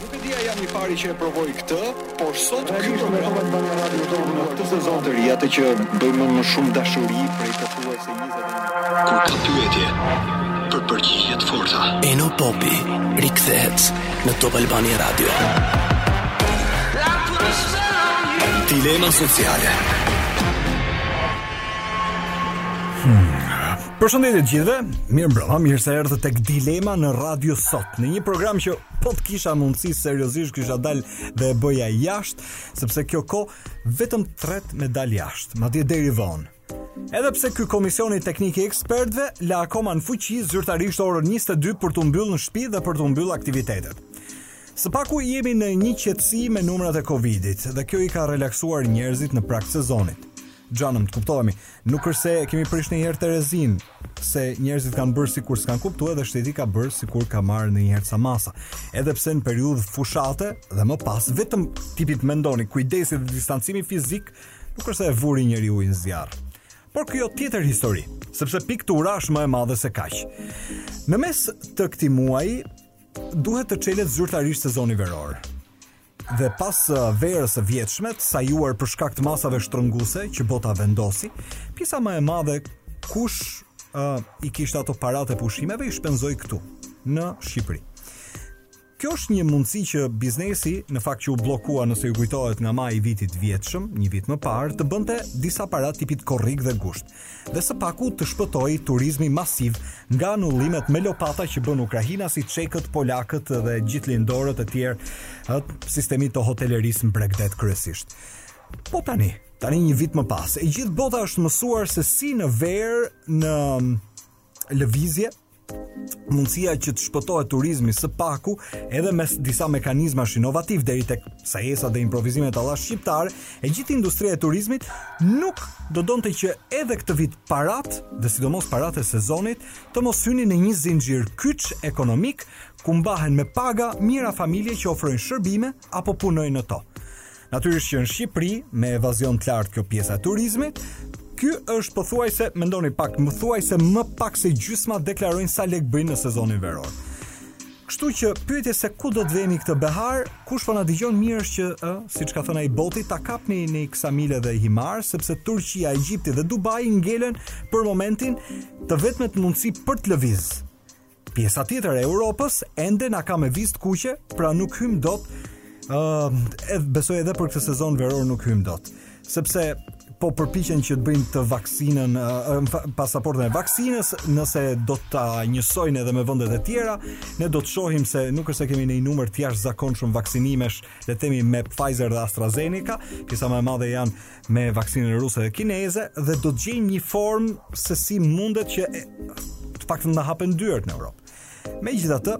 Nuk e di a jam i pari që e provoj këtë, por sot ky program e bën radio tonë në këtë sezon të ri, atë që bëj me më shumë dashuri prej pothuajse 21 Kur ka pyetje për përgjigje të forta, Eno Popi rikthehet në Top Albani Radio. Dilema sociale. Përshëndetje të gjithëve. Mirëmbrëma, mirë se erdhët tek Dilema në radio sot, në një program që po të kisha mundësi seriozisht kisha dal dhe e bëja jashtë, sepse kjo kohë vetëm thërret me dal jashtë, madje deri vonë. Edhe pse ky komisioni teknik i ekspertëve la akoma në fuqi zyrtarisht orën 22 për t'u mbyllë në shpi dhe për të mbyllë aktivitetet. Së paku jemi në një qetësi me numrat e Covidit dhe kjo i ka relaksuar njerëzit në prag sezonit. Xhanëm, të kuptohemi, nuk është se e kemi prish ndonjëherë terezinë, se njerëzit kanë bërë sikur s'kan kuptuar dhe shteti ka bërë sikur ka marrë ndonjëherë ca masa. Edhe pse në periudhë fushate dhe më pas vetëm tipit mendoni kujdesi dhe distancimi fizik nuk është se e vuri njeri ujin në zjarr. Por kjo tjetër histori, sepse piktura është më e madhe se kaq. Në mes të këtij muaji duhet të çelet zyrtarisht sezoni veror. dhe pas verës së vjetshme të sajuar për shkak të masave shtrënguese që bota vendosi, pjesa më e madhe kush uh, i kishte ato paratë e pushimeve i shpenzoi këtu në Shqipëri. Kjo është një mundësi që biznesi, në fakt që u bllokua nëse ju kujtohet nga maji i vitit të vjetshëm, një vit më parë, të bënte disa para tipit korrik dhe gusht. Dhe së paku të shpëtoi turizmi masiv nga anullimet me lopata që bënë ukrainasit, çekët, polakët dhe gjithë lindorët e tjerë ë, sistemit të hotelerisë në bregdet kryesisht. Po tani, tani një vit më pas, e gjithë bota është mësuar se si në verë në lëvizje mundësia që të shpëtohet turizmi së paku edhe mes disa mekanizmash inovativ deri tek sajesat dhe improvizimet alla shqiptare, e gjithë industria e turizmit nuk do donte që edhe këtë vit paratë, dhe sidomos paratë e sezonit, të mos hynin në një zinxhir kyç ekonomik ku mbahen me paga mijëra familje që ofrojnë shërbime apo punojnë në to. Natyrisht që në Shqipëri me evazion të lartë kjo pjesa e turizmit, ky është pothuajse, mendoni pak, pothuajse më pak se gjysma deklarojnë sa lekë bëjnë në sezonin veror. Kështu që pyetja se ku do të vemi këtë behar, kush po na dëgjon mirë është që, ë, siç ka thënë ai i botës, ta kapni në Ksamil edhe Himarë, sepse Turqia, Egjipti dhe Dubai ngelen për momentin të vetmet mundësi për të lëviz. Pjesa tjetër e Europës ende na ka me vizë të kuqe, pra nuk hym dot. Ëh, uh, edhe besoj edhe për këtë sezon veror nuk hym dot, sepse po përpiqen që të bëjnë të vaksinën, pasaportën e vaksinës, nëse do ta njësojnë edhe me vendet e tjera, ne do të shohim se nuk është se kemi një numër të jashtëzakonshëm vaksinimesh, le të themi me Pfizer dhe AstraZeneca, pjesa më e madhe janë me vaksinën ruse dhe kineze dhe do të gjejmë një formë se si mundet që e, të paktën të na hapen dyert në Europë. Megjithatë,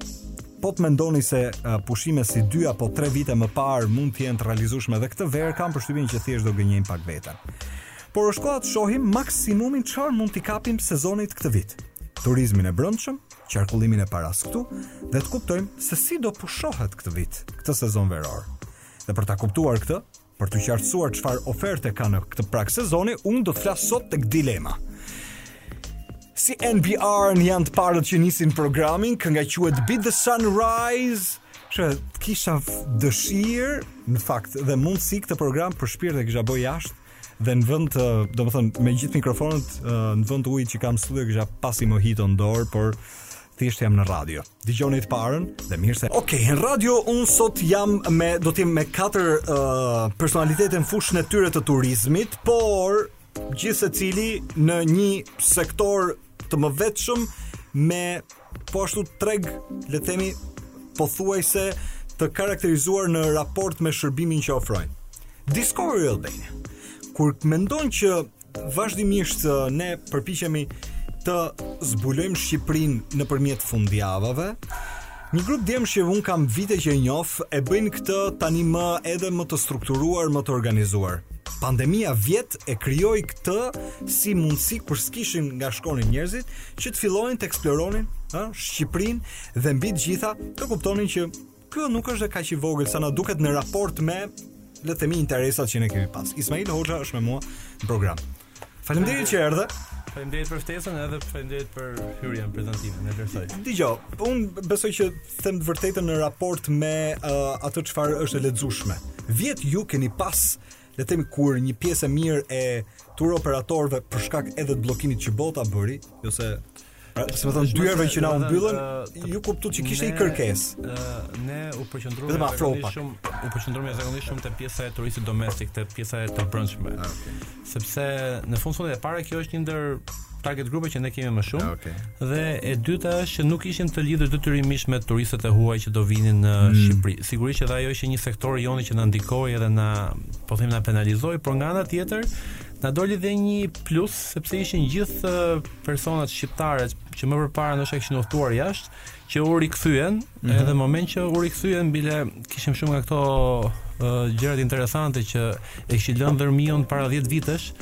po të mendoni se uh, pushime si 2 apo 3 vite më parë mund të jenë të realizueshme dhe këtë verë kam përshtypjen që thjesht do gënjejmë pak veten. Por është koha të shohim maksimumin çfarë mund t'i kapim sezonit këtë vit. Turizmin e brendshëm, qarkullimin e paras këtu dhe të kuptojmë se si do pushohet këtë vit, këtë sezon veror. Dhe për ta kuptuar këtë, Për të qartësuar çfarë oferte ka në këtë prag sezoni, unë do të flas sot tek dilema. CNPR-në janë të parët që nisin programin, kënga quhet Be the Sunrise, që kisha dëshirë, në fakt, dhe si këtë program për shpirt e kisha bëj jashtë, dhe në vend të, do më thënë, me gjithë mikrofonët, në vend të ujit që kam studio, kisha pas i mojito në dorë, por thjesht jam në radio. Dëgjoni të parën dhe mirë se. Okej, okay, në radio unë sot jam me do të jem me katër uh, personalitete në fushën e tyre të turizmit, por gjithsecili në një sektor të mëvetshëm me po ashtu treg, le të themi, pothuajse të karakterizuar në raport me shërbimin që ofrojnë. Discovery Albania. Kur mendon që Vazhdimisht ne përpiqemi të zbulojmë Shqipërinë nëpërmjet fundjavave. Një grup djemsh që unë kam vite që e njof, e bëjnë këtë tani më edhe më të strukturuar, më të organizuar. Pandemia vjet e krijoi këtë si mundësi kur s'kishin nga shkonin njerëzit që të fillonin të eksploronin, ë, Shqipërinë dhe mbi të gjitha të kuptonin që Ky nuk është kaq i vogël sa na duket në raport me le të themi interesat që ne kemi pas. Ismail Hoxha është me mua në program. Faleminderit që erdhe. Faleminderit për ftesën edhe faleminderit për hyrjen prezantimin, e vlerësoj. Dgjoj, po unë besoj që them të vërtetën në raport me uh, atë çfarë është e lexueshme. Vjet ju keni pas le të themi kur një pjesë e mirë e turoperatorëve për shkak edhe të bllokimit që bota bëri, jo se pra, domethënë dyerve që na u mbyllën, u kuptu që kishte një kërkesë. Ne u përqendruam vetëm afropa. Shumë u përqendruam jashtëzakonisht shumë te pjesa e turistit domestik, te pjesa e të brendshme. Ah, sepse në fund fundit e para kjo është një ndër target grupe që ne kemi më shumë. Okay. Dhe e dyta është që nuk ishim të lidhur detyrimisht me turistët e huaj që do vinin në mm. Shqipëri. Sigurisht edhe ajo ishte një sektor i joni që na ndikoi edhe na, po them na penalizoi, por nga ana tjetër na doli dhe një plus sepse ishin gjithë personat shqiptarë që më përpara ndoshta kishin udhëtuar jashtë, që u rikthyen, mm -hmm. edhe në moment që u rikthyen bile kishim shumë nga këto uh, gjërat interesante që e kishin lënë Dhërmiun para 10 vitesh,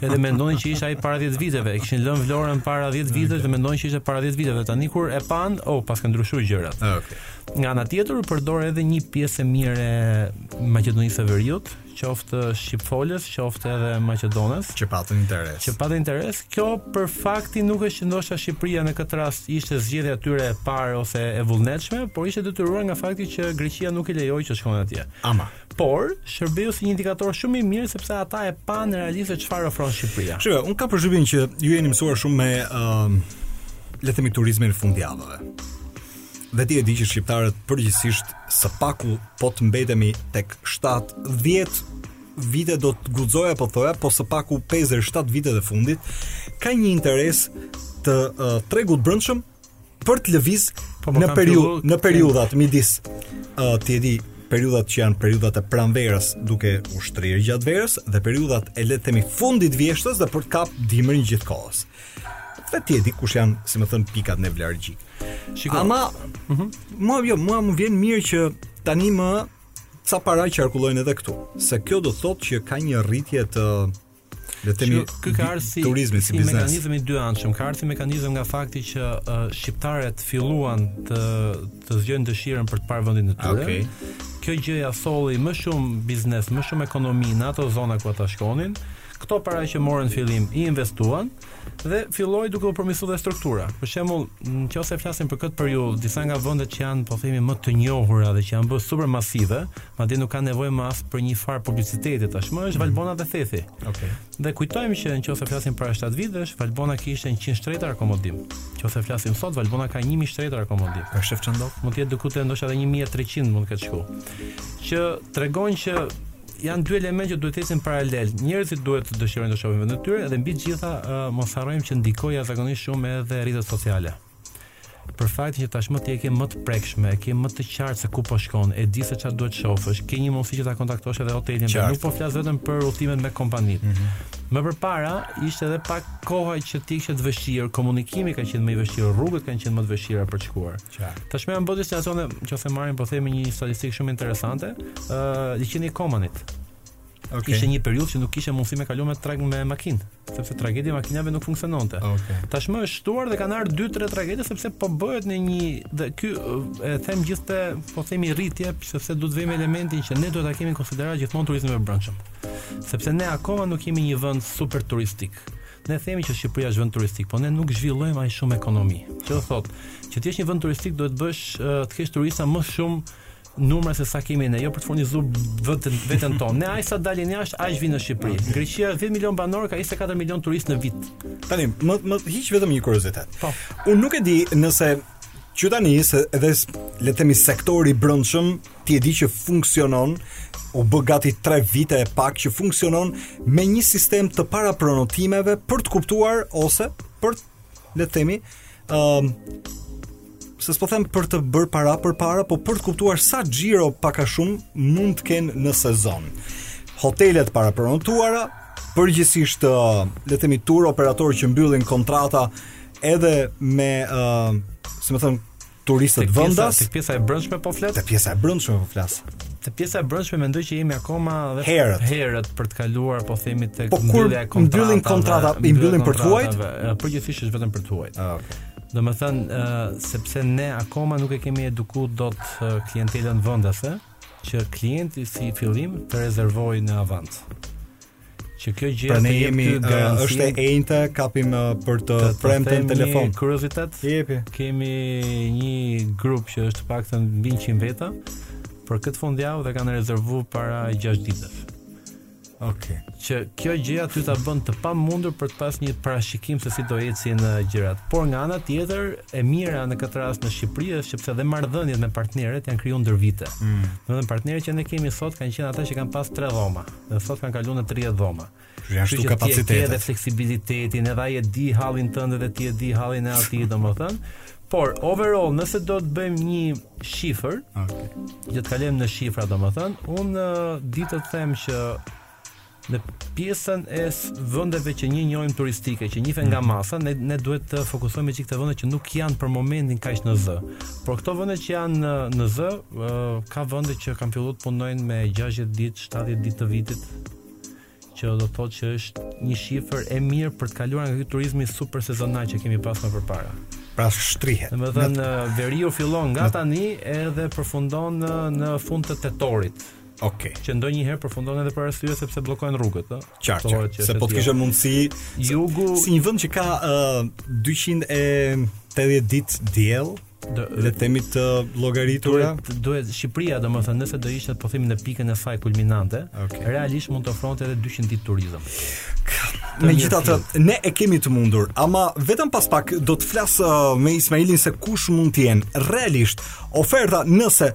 edhe mendonin që ishte ai para 10 viteve, e kishin lënë Vlorën para 10 vitesh okay. dhe mendonin që ishte para 10 viteve. Tani kur e pan, oh, paskan ndryshuar gjërat. Ah, okay. Nga ana tjetër u përdor edhe një pjesë e mirë e Maqedonisë së Veriut, qoftë shqipfolës, qoftë edhe maqedones, që patën interes. Që patën interes. Kjo për faktin nuk është që ndoshta Shqipëria në këtë rast ishte zgjedhja e tyre e parë ose e vullnetshme, por ishte detyruar nga fakti që Greqia nuk i lejoi që shkonin atje. Ama. Por shërbeu si një indikator shumë i mirë sepse ata e panë realisht çfarë ofron Shqipëria. Shiko, un kam përshtypjen që ju jeni mësuar shumë me ë um, le të themi turizmin e fundjavave. Dhe ti e di që shqiptarët përgjithsisht Së paku po të mbetemi tek 7, 10 vite do të guxoja të thoja, po së paku 5 deri 7 vitet e fundit ka një interes të uh, tregut brendshëm për të lëviz po, po në periudhë në periudhat midis uh, ti e di periudhat që janë periudhat e pranverës duke u shtrirë gjatë verës dhe periudhat e le të themi fundit vjeshtës dhe për të kap dimrin gjithkohës. Dhe ti e di kush janë, si me thën pikat nevralgjike. Shiko. Ama, mm -hmm. mua jo, mua më vjen mirë që tani më ca para qarkullojnë edhe këtu, se kjo do thotë që ka një rritje të le të themi ky ka ardhur si turizmi si, si biznes. Mekanizëm i dyanshëm, ka ardhur si mekanizëm nga fakti që uh, shqiptarët filluan të të zgjojnë dëshirën për të parë vendin e tyre. Okej. Okay. Kjo gjë ja solli më shumë biznes, më shumë ekonomi në ato zona ku ata shkonin. këto para që morën fillim i investuan dhe filloi duke u përmisu dhe struktura. Për shembull, nëse flasim për këtë periudhë, disa nga vendet që janë po themi më të njohura dhe që janë bërë super masive, madje nuk kanë nevojë më as për një farë publiciteti tashmë, është Valbona dhe Thethi. Okej. Okay. Dhe kujtojmë që nëse flasim para 7 vitesh, Valbona kishte 100 shtretër akomodim. Nëse flasim sot, Valbona ka 1000 shtretër akomodim. Pa shif çandodh, mund të jetë diku te ndoshta edhe 1300 mund të ketë shku. Që tregon që janë dy elementë që duhet të ecin paralel. Njerëzit duhet të dëshirojnë të shohin vendin e tyre dhe mbi të gjitha uh, mos harrojmë që ndikoi jashtëzakonisht shumë edhe rrjetet sociale. Për faktin që tashmë ti e ke më të prekshme, e ke më të qartë se ku po shkon, e di se çfarë duhet të shofësh, ke një mundësi që ta kontaktosh edhe hotelin, pra nuk po flas vetëm për udhëtimet me kompanitë. Mm -hmm. Më përpara ishte edhe pak koha që ti kishe të vështirë, komunikimi ka qenë më i vështirë, rrugët kanë qenë më të vështira për të shkuar. Qartë. Tashmë janë bërë destinacione, nëse marrim po themi një statistikë shumë interesante, ë uh, liqeni i Komanit. Okay. Ishte një periudhë që nuk kishte mundësi me kaluar me traget me makinë, sepse trageti i makinave nuk funksiononte. Okay. Tashmë është shtuar dhe kanë ardhur 2-3 tragete sepse po bëhet në një dhe ky e them gjithë këtë po themi rritje sepse duhet të vëmë elementin që ne duhet ta kemi në konsideratë gjithmonë turizmin e brendshëm. Sepse ne akoma nuk jemi një vend super turistik Ne themi që Shqipëria është vend turistik, por ne nuk zhvillojmë aq shumë ekonomi. Që do thotë, që ti të jesh një vend turistik duhet të bësh të kesh turista më shumë numra se sa kemi ne, jo për të furnizuar vetën vetën tonë. Ne aq sa dalin jashtë, aq vijnë në Shqipëri. Greqia 10 milion banorë ka 24 milion turistë në vit. Tani, më më hiq vetëm një kuriozitet. Po. Unë nuk e di nëse që tani se edhe le të themi sektori i brendshëm ti e di që funksionon u bë gati 3 vite e pak që funksionon me një sistem të paraprenotimeve për të kuptuar ose për le të themi ë se s'po them për të bërë para për para, po për të kuptuar sa xhiro pak a shumë mund të kenë në sezon. Hotelet të paraprenotuara, përgjithsisht le të themi tur operatorë që mbyllin kontrata edhe me ë uh, si me thënë turistët vendas. Te pjesa e brendshme po flet. Te pjesa e brendshme po flas. Te pjesa e brendshme mendoj që jemi akoma dhe herët, herët për të kaluar po themi tek po, mbyllja e kontratave. Mbyllin kontrata, i mbyllin për të huajt. Përgjithsisht është vetëm për të huajt. Ah, okay. Domethënë, uh, sepse ne akoma nuk e kemi edukuar dot uh, klientelën vendase, që klienti si fillim të rezervojë në avans. Që kjo gjë pra ne jemi është e enjte kapim për të, të premten telefon. Kuriozitet. Jepi. Kemi një grup që është të paktën mbi 100 veta për këtë fundjavë dhe kanë rezervuar para 6 ditëve. Ok. Që kjo gjë ty ta bën të pamundur për të pas një parashikim se si do ecin uh, gjërat. Por nga ana tjetër, e mira në këtë rast në Shqipëri është sepse dhe marrëdhëniet me partnerët janë krijuar ndër vite. Mm. Domethënë partnerët që ne kemi sot kanë qenë ata që kanë pas tre dhoma. Dhe sot kanë kaluar në 30 dhoma. Kështu që kapaciteti. Ti e ke fleksibilitetin, edhe ai e di hallin tënd dhe ti e di hallin e atij, domethënë. Por overall, nëse do të bëjmë një shifër, okay. që të kalojmë në shifra, domethënë, unë di të them që në pjesën e vendeve që ne i njohim turistike, që njihen nga mhm. masa, ne ne duhet të fokusohemi çik te vende që nuk janë për momentin kaq në zë. Por këto vende që janë në zë, ka vende që kanë filluar të punojnë me 60 ditë 70 ditë të vitit që do të thotë që është një shifër e mirë për të kaluar nga ky turizmi super sezonal që kemi pasur më përpara. Pra shtrihet. Domethënë veriu fillon nga tani edhe përfundon në, në fund të tetorit. Okej. Okay. Që ndonjëherë përfundon edhe për arsye sepse bllokojnë rrugët, ëh. Qartë, qartë. Se po të kishe mundësi jugu si një vend që ka uh, 280 ditë diell, do le të themi të llogaritura duhet, duhet Shqipëria domethënë nëse do ishte po themi në pikën e saj kulminante okay. realisht mund të ofronte edhe 200 ditë turizëm Megjithatë, ne e kemi të mundur, ama vetëm pas pak do të flas uh, me Ismailin se kush mund të jenë realisht oferta nëse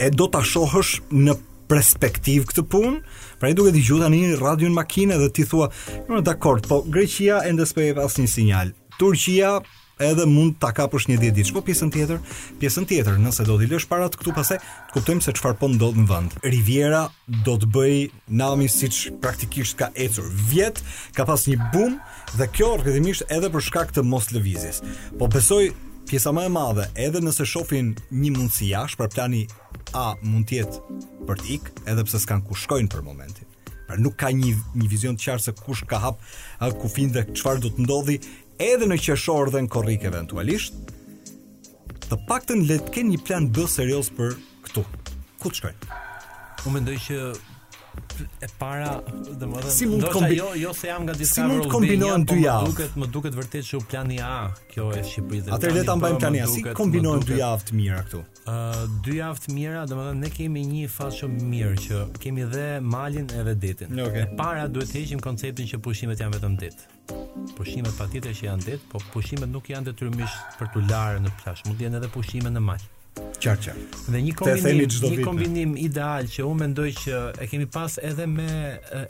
e do ta shohësh në perspektiv këtë punë, pra i duket gjithë ajo radha me makinë dhe ti thua, jo dakord, po Greqia ende s'po e jep asë një sinjal, Turqia edhe mund ta kapësh një 10 ditësh. Po pjesën tjetër, pjesën tjetër, nëse do t'i lësh parat këtu pastaj, të kuptojmë se çfarë po ndodh në vend. Riviera do të bëjë namin siç praktikisht ka ecur vjet, ka pas një boom dhe kjo rrëdhimisht edhe për shkak të mos lëvizjes. Po besoj pjesa më e madhe, edhe nëse shofin një mundësi jashtë pra plani A mund të jetë për të ik, edhe pse s'kan ku shkojnë për momentin. Pra nuk ka një një vizion të qartë se kush ka hap kufin dhe çfarë do të ndodhi edhe në qershor dhe në korrik eventualisht, të paktën le të kenë një plan B serioz për këtu. Ku të shkojnë? Unë mendoj që e para, domethënë, si mund të kombi... jo, jo se jam nga diska si mund të kombinohen po dy javë. Më duket, më duket vërtet që plani A kjo është e Shqipërisë dhe. Atëherë le ta mbajmë plani A, si kombinohen dy javë të mira këtu. Ë, uh, dy javë të mira, domethënë ne kemi një fat shumë mirë që kemi dhe malin edhe detin. Okay. E para duhet të heqim konceptin që pushimet janë vetëm det. Pushimet patjetër që janë det, po pushimet nuk janë detyrimisht për tu larë në plazh, mund të jenë edhe pushime në mal. Qartë, qartë. Dhe një kombinim, një kombinim ideal që unë mendoj që e kemi pas edhe me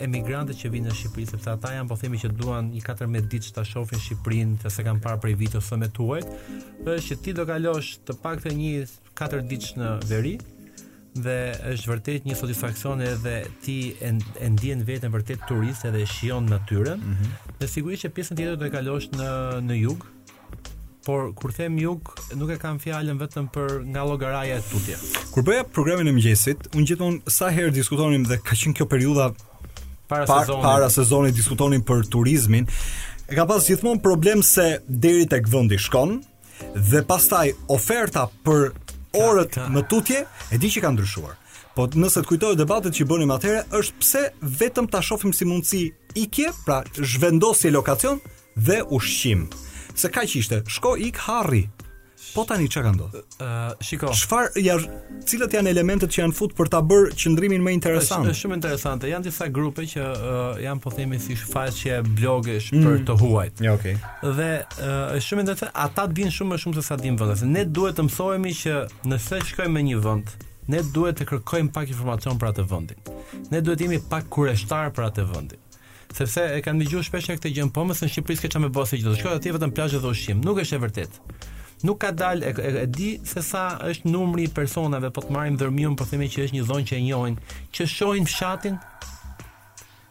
emigrantët që vinë në Shqipëri, sepse ata janë po themi që duan një 14 ditë ta shohin Shqipërinë, s'e kanë parë prej vitesh ose me të huajt, është që ti do kalosh të paktën një 4 ditë në veri dhe është vërtet një satisfaksion edhe ti e, e ndjen veten vërtet turist edhe e shijon natyrën. Mm -hmm. Dhe sigurisht që pjesën tjetër do e kalosh në në jug. Por kur them jug, nuk e kam fjalën vetëm për nga Llogaraja e tutje. Kur bëja programin e mëngjesit, unë gjithmonë sa herë diskutonim dhe ka qenë kjo periudha para par, sezonit. Para sezonit diskutonin për turizmin. E kam pas gjithmonë problem se deri tek vendi shkon, dhe pastaj oferta për orët më tutje, e di që ka ndryshuar. Po nëse të kujtohen debatet që bënim atëherë, është pse vetëm ta shohim si mundësi ikje, pra zhvendosje lokacion dhe ushqim. Se kaq ishte, shko ik harri. Po tani çka ka ndodhur? Ë, uh, shiko. Çfarë ja Cilët janë elementët që janë fut për ta bërë qëndrimin më interesant? Është shumë interesante. Janë disa grupe që uh, janë po themi si faqe blogesh mm. për të huajt. Ja, okay. Dhe uh, është shumë interesante. Ata dinë shumë më shumë se sa dinë vendasit. Ne duhet të mësohemi që nëse shkojmë në një vend, ne duhet të kërkojmë pak informacion për atë vendin. Ne duhet të jemi pak kureshtar për atë vendin. Sepse e kam dëgjuar shpesh këtë gjë, po mo se në Shqipëri s'ke çfarë me bo gjë. Shkoj atje vetëm plazhe dhe ushqim. Nuk është e vërtetë. Nuk ka dal e, e, e di se sa është numri i personave, po të marrim Dhërmiun, po themi që është një zonë që e njohin, që shohin fshatin,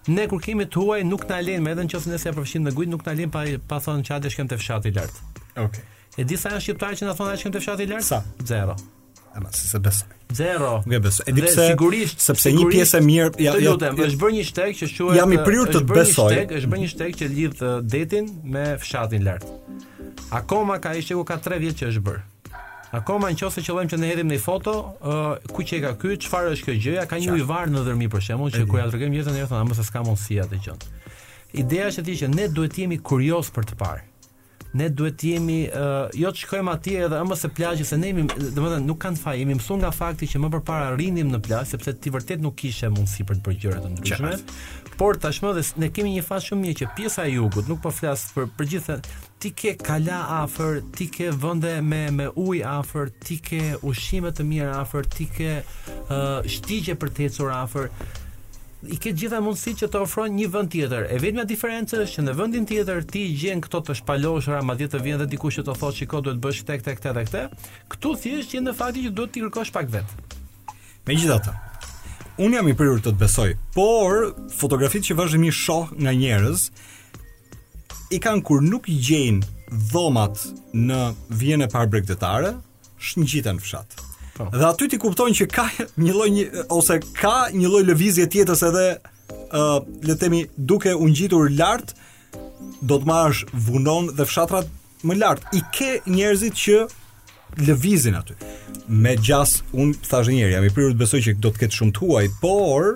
Ne kur kemi të huaj nuk na lejnë, edhe nëse ne s'e përfshim në guidë, nuk na lejnë pa pa thënë çfarë do shkojmë te fshati lart. Okej. Okay. E di sa janë shqiptarë që na thonë do shkojmë te fshati lart? Sa? Zero. A ma s'e s'e besoj. Zero. Nuk e besoj. Edhe pse sigurisht sepse një pjesë e mirë ja të lutem, ja, është bërë një shteg që quhet Jam i prirur të të besoj. Shteg, është bërë një shteg që lidh uh, detin me fshatin lart. Akoma ka është diku ka 3 vjet që është bërë. Akoma në qoftë se qëllojmë që ne hedhim një foto, uh, ku qenka kjo, çfarë është kjo gjëja, ka një ujvarë në Dhërmi për shembull, që kur ia tregojmë njerëzve thonë, a mo se s'ka mundësi atë gjënë. Ideja është e tillë që ne duhet jemi kuriozë për të parë. ne duhet të jemi uh, jo të shkojmë atje edhe ë mo se plazhi se ne jemi domethënë nuk kanë faj jemi mësuar nga fakti që më përpara rrinim në plazh sepse ti vërtet nuk kishe mundësi për të bërë gjëra të ndryshme por tashmë dhe ne kemi një fat shumë të mirë që pjesa e jugut nuk po flas për për gjithë ti ke kala afër, ti ke vende me me ujë afër, ti ke ushqime të mira afër, ti ke uh, shtigje për të ecur afër. i ke gjitha mundësitë që të ofron një vend tjetër. E vetmja diferencë është që në vendin tjetër ti i gjen këto të shpaloshura, madje të vjen dhe dikush që të thotë shiko duhet të bësh këtë këtë këtë dhe këtë. Këtu thjesht je në faktin që duhet të kërkosh pak vetë. Megjithatë, un jam i prirur të të besoj, por fotografitë që vazhdimisht shoh nga njerëz i kanë kur nuk gjejnë dhomat në vijën e parë bregdetare, ngjiten në fshat. Po. Dhe aty ti kupton që ka një lloj një, ose ka një lloj lëvizje tjetër se edhe ë uh, le të themi duke u ngjitur lart do të marrësh Vunon dhe fshatrat më lart. I ke njerëzit që lëvizin aty. Me gjas, un thashë një herë, jam i prirur të besoj që do të ketë shumë të huaj, por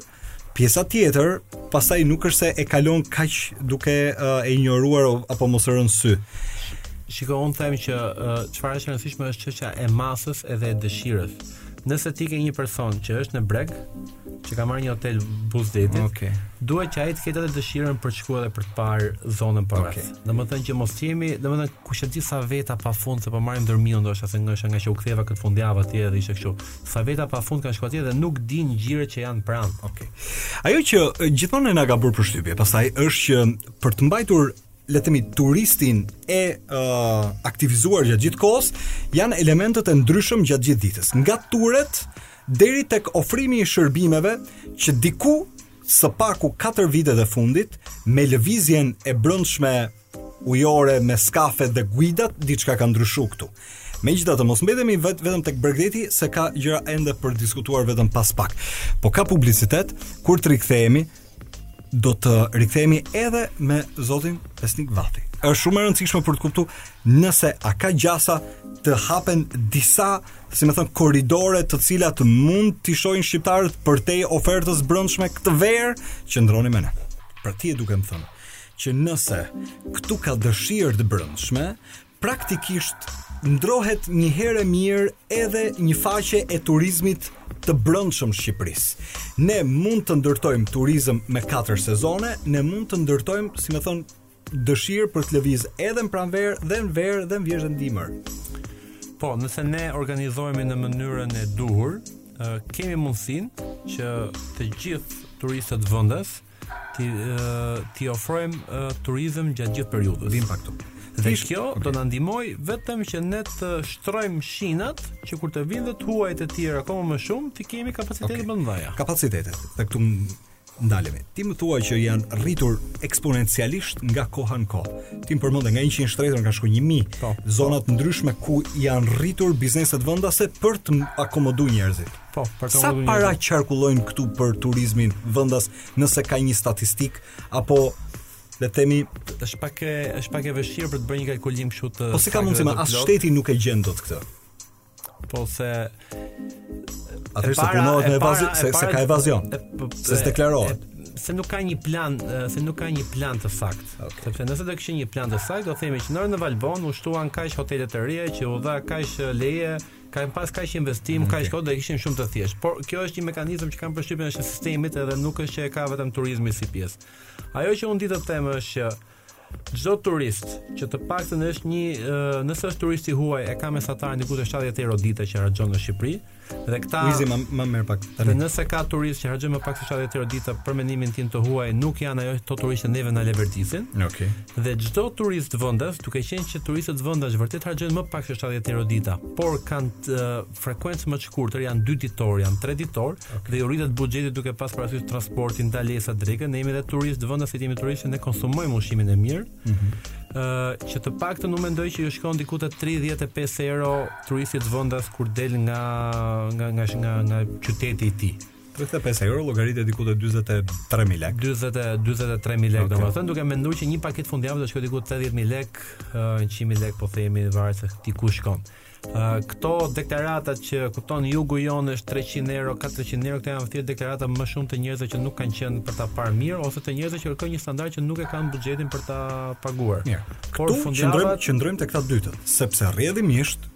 Pjesa tjetër, pastaj nuk është se e kalon kaq duke uh, e injoruar apo mos e rënë në sy. Shiko, unë them që çfarë uh, është e rëndësishme është çështja e masës edhe e dëshirës. Nëse ti ke një person që është në breg, që ka marrë një hotel buzë detit, okay. duhet që ai të ketë edhe dëshirën për të shkuar edhe për të parë zonën para. Okay. Domethënë që mos jemi, domethënë kush e di sa veta pafund se po marrim Dhërmiun ndoshta se ndoshta ngaqë u ktheva këtë fundjavë atje dhe ishte kështu. Sa veta pafund kanë shkuar atje dhe nuk dinë gjiret që janë pranë. Okej. Okay. Ajo që gjithmonë na ka bërë përshtypje, pastaj është që për të mbajtur le të themi turistin e uh, aktivizuar gjatë gjithë kohës, janë elementet e ndryshëm gjatë gjithë ditës. Nga turet deri tek ofrimi i shërbimeve që diku së paku 4 vitet e fundit me lëvizjen e brendshme ujore me skafet dhe guidat, diçka ka ndryshuar këtu. Megjithatë, mos mbetemi vet, vetëm tek bregdeti se ka gjëra ende për diskutuar vetëm pas pak. Pak publicitet, kur të rikthehemi, do të rikthehemi edhe me zotin Besnik Vathi. Është shumë e rëndësishme për të kuptuar nëse a ka gjasa të hapen disa, si me thënë, korridore të cilat mund t'i shohin shqiptarët përtej ofertës brendshme këtë verë, qëndroni me ne. Pra ti je duke më thënë. që nëse këtu ka dëshirë të brendshme, praktikisht ndrohet një herë e mirë edhe një faqe e turizmit të brendshëm Shqipërisë. Ne mund të ndërtojmë turizëm me 4 sezone, ne mund të ndërtojmë, si me thënë, dëshirë për të lëviz edhe në pranverë, dhe në verë, dhe në vjeshtë dhe në dimër. Po, nëse ne organizohemi në mënyrën e duhur, kemi mundësinë që të gjithë turistët vendës, t'i t'i ofrojmë turizëm gjatë gjithë periudhës. Vijmë pak këtu. Dhe Ish, kjo okay. do na ndihmojë vetëm që ne të shtrojmë shinat që kur të vinë dhe të huajt e tjerë akoma më shumë, të kemi kapacitete okay. më të mëdha. Kapacitete. Dhe këtu ndalemi. Ti më thua që janë rritur eksponencialisht nga koha në kohë. Ti më përmende nga 100 shtretër ka shku 1000 po, po. zona të ndryshme ku janë rritur bizneset vendase për të akomoduar njerëzit. Po, për të Sa para një... qarkullojnë këtu për turizmin vendas nëse ka një statistikë apo le të themi është pak e është pak e vështirë për të bërë një kalkulim kështu të Po si ka mundësi më as shteti nuk e gjen dot këtë. Po se Atë se punohet në evazion, se, se ka evazion, se s'deklarohet. Se nuk ka një plan, se nuk ka një plan të saktë. Okay. Sepse nëse do kishte një plan të saktë, do themi që në Valbonë u shtuan kaq hotele të reja që u dha kaq leje Ka pas kaq investim, kaq kohë do e kishim shumë të thjeshtë. Por kjo është një mekanizëm që kam përshtypjen është i sistemit edhe nuk është që e ka vetëm turizmi si pjesë. Ajo që unë di të them është që çdo turist që të paktën është një nëse është turist i huaj e ka mesataren diku te 70 euro ditë që harxhon në Shqipëri dhe këta Kuizi më më merr pak tani. Dhe nëse ka turistë që harxhojnë më pak se 70 euro ditë për mendimin tim të huaj nuk janë ato turistë që neve na leverdisin. Okej. Okay. Dhe çdo turist vendas, duke qenë që turistët vendas vërtet harxhojnë më pak se 70 euro dita, por kanë uh, frekuencë më të shkurtër, janë 2 ditor, janë 3 ditor okay. dhe ju rritet buxheti duke pas parasysh transportin, ndalesa, drekën, ne jemi edhe turistë vendas, se jemi turistë që ne konsumojmë ushqimin e mirë. Ëh, mm -hmm. uh, që të paktën unë mendoj që ju shkon diku te 35 euro turistit vendas kur del nga nga nga nga, nga qyteti i tij. 35 euro llogaritë diku te 43000 lekë. 40 43000 lekë, okay. domethënë duke menduar që një paketë fundjavë do shkojë diku 80000 lekë, 100000 lekë po themi varet se ti ku shkon. Uh, këto deklarata që kushton jugu jon është 300 euro, 400 euro, këto janë thjesht deklarata më shumë të njerëzve që nuk kanë qenë për ta parë mirë ose të njerëzve që kërkojnë një standard që nuk e kanë buxhetin për ta paguar. Mirë. Por fundjava qëndrojmë qëndrojmë te kjo e dyta, sepse rrjedhimisht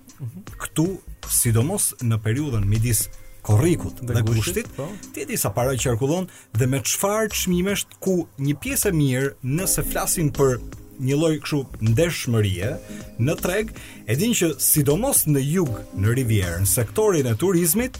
këtu sidomos në periudhën midis korrikut dhe, dhe gushtit, po. ti e di sa para qarkullon dhe me çfarë çmimesh ku një pjesë e mirë nëse flasim për një lloj kështu ndershmërie në treg, e din që sidomos në jug në Rivierë, në sektorin e turizmit,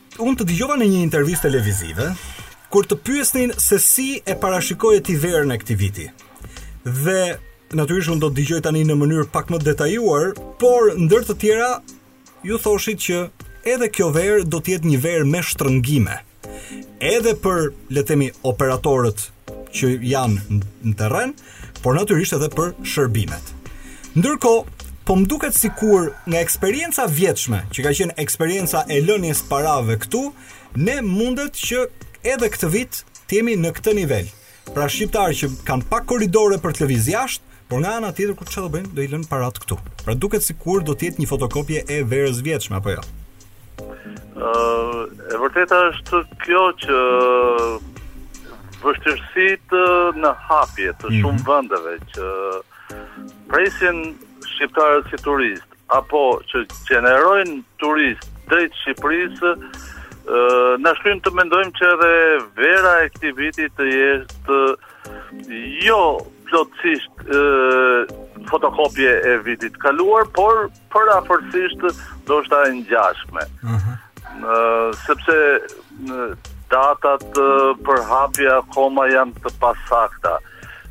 Unë të dëgjova në një intervistë televizive kur të pyesnin se si e parashikoje ti verën e këtij viti. Dhe natyrisht unë do të dëgjoj tani në mënyrë pak më të detajuar, por ndër të tjera ju thoshit që edhe kjo verë do të jetë një verë me shtrëngime. Edhe për, le të themi, operatorët që janë në terren, por natyrisht edhe për shërbimet. Ndërkohë, po më duket sikur nga eksperienca vjetshme, që ka qenë eksperienca e lënies parave këtu, ne mundet që edhe këtë vit të jemi në këtë nivel. Pra shqiptarë që kanë pak korridore për të lëviz jashtë, por nga ana tjetër kur çfarë do bëjnë, do i lënë paratë këtu. Pra duket sikur do të jetë një fotokopje e verës vjetshme apo jo. e vërteta është kjo që vështirësitë në hapje të mhm. shumë vendeve që presin shqiptarët si turistë, apo që gjenerojnë turistë drejt Shqipërisë, na shtyn të mendojmë që edhe vera e këtij viti të jetë jo plotësisht fotokopje e vitit të kaluar, por Por afërsisht ndoshta e ngjashme. Ëh. Uh -huh. Sepse datat për hapje akoma janë të pasakta.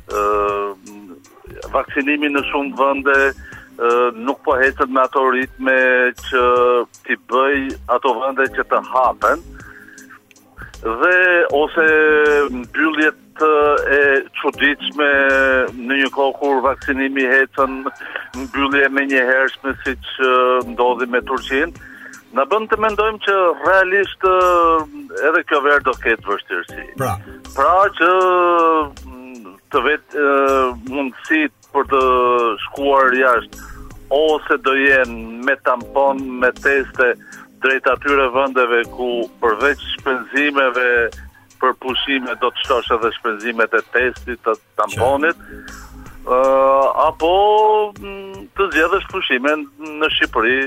Ëh uh, vaksinimi në shumë vende nuk po ecën me ato ritme që t'i bëjë ato vende që të hapen dhe ose mbylljet e çuditshme në një kohë kur vaksinimi ecën mbyllje e menjëhershme siç ndodhi me Turqinë, na bën të mendojmë që realisht edhe kjo verë do ketë vështirësi. Pra, pra që të vetë mundësitë për të shkuar jashtë ose do jenë me tampon, me teste drejt atyre vendeve ku përveç shpenzimeve për pushime do të shtosh edhe shpenzimet e testit të tamponit. Ë uh, apo mm, të zgjedhësh pushime në Shqipëri,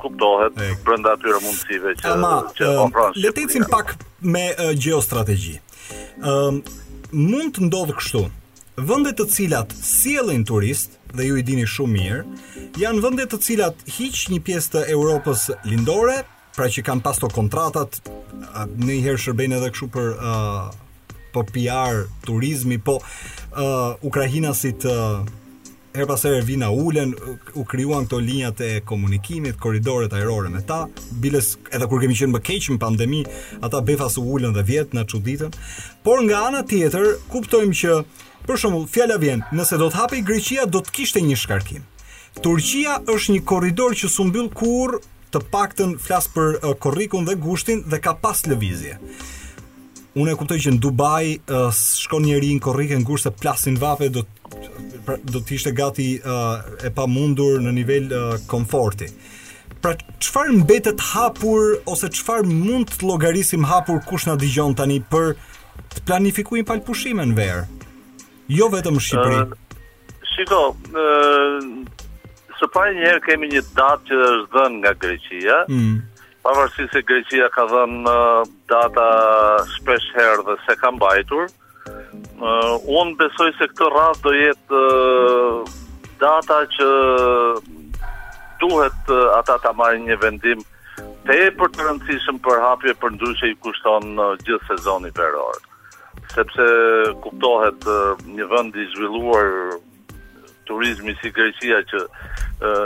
kuptohet brenda atyre mundësive që mm, që ofron. Le të ecim pak me uh, gjeostrategji. Ëm uh, mund të ndodhë kështu. Vendet të cilat sjellin turistë dhe ju i dini shumë mirë, janë vende të cilat hiq një pjesë të Europës lindore, pra që kanë pas këto kontratat, nganjëherë shërbejnë edhe kështu për uh, për PR, turizmi, po uh, ukrahinasit uh, Herë pas herë vijnë, ulen, u krijuan këto linjat e komunikimit, korridoret ajrore me ta. Biles edhe kur kemi qenë më keq në pandemi, ata befas u ulën dhe vjet na çuditën. Por nga ana tjetër, kuptojmë që për shembull, fjala vjen, nëse do të hapej Greqia, do të kishte një shkarkim. Turqia është një korridor që s'u mbyll kurrë, të paktën flas për korrikun dhe gushtin dhe ka pas lëvizje. Unë e kuptoj që në Dubai uh, shkon njeri në korrik e në gusht se plasin vape do të, pra, do të ishte gati uh, e pamundur në nivel uh, komforti. Pra çfarë mbetet hapur ose çfarë mund të llogarisim hapur kush na dëgjon tani për të planifikuar një palë pushime në verë? Jo vetëm në Shqipëri. Uh, shiko, uh, së pari një herë kemi një datë që është dhënë nga Greqia. Mm. Pavarësisht se Greqia ka dhënë data shpesh herë dhe s'e ka mbajtur, unë besoj se këtë radhë do jetë data që duhet ata ta marrin një vendim të për të rëndësishëm për hapje përndryshe i kushton gjithë sezoni veror. Sepse kuptohet një vend i zhvilluar turizmi si Greqia që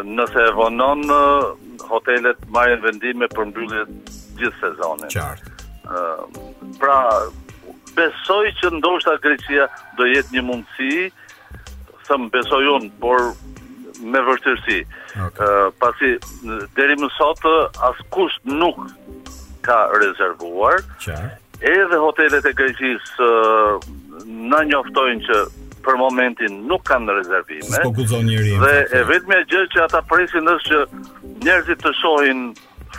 nëse e vonon hotelet marrin vendime për mbyllje gjithë sezonin. Qartë. Pra besoj që ndoshta Greqia do jetë një mundësi, them besoj unë, por me vështirësi. Okay. Uh, pasi deri më sot askush nuk ka rezervuar. Qartë. Edhe hotelet e Greqisë na njoftojnë që për momentin nuk kanë rezervime. S'po guxon njeri. Dhe e vetmja gjë që ata presin është që njerëzit të shohin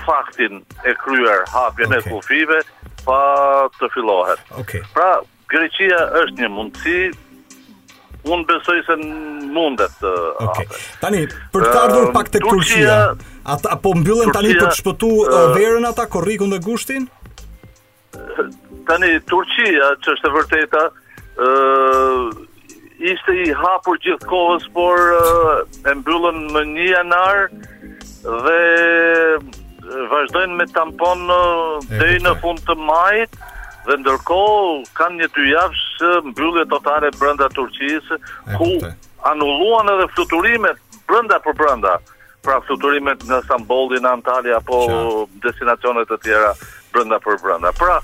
faktin e kryer hapjen okay. e kufijve pa të fillohet. Okej. Okay. Pra Greqia është një mundësi Unë besoj se mundet të okay. Tani, për të ardhur uh, pak tek Turqia, apo mbyllen Turqia, tani për të shpëtu uh, verën ata, korrikun dhe gushtin? Tani, Turqia, që është e vërteta, uh, ishte e hapur gjithë kohës, por uh, e mbyllën më një janar dhe Vazhdojnë me tampon deri në fund të majit dhe ndërkohë kanë një dy javësh mbyllje totale brenda Turqisë ku anulluan edhe fluturimet brenda për brenda pra fluturimet nga Stambolli në Antalya apo destinacione të tjera brenda për brenda. Pra,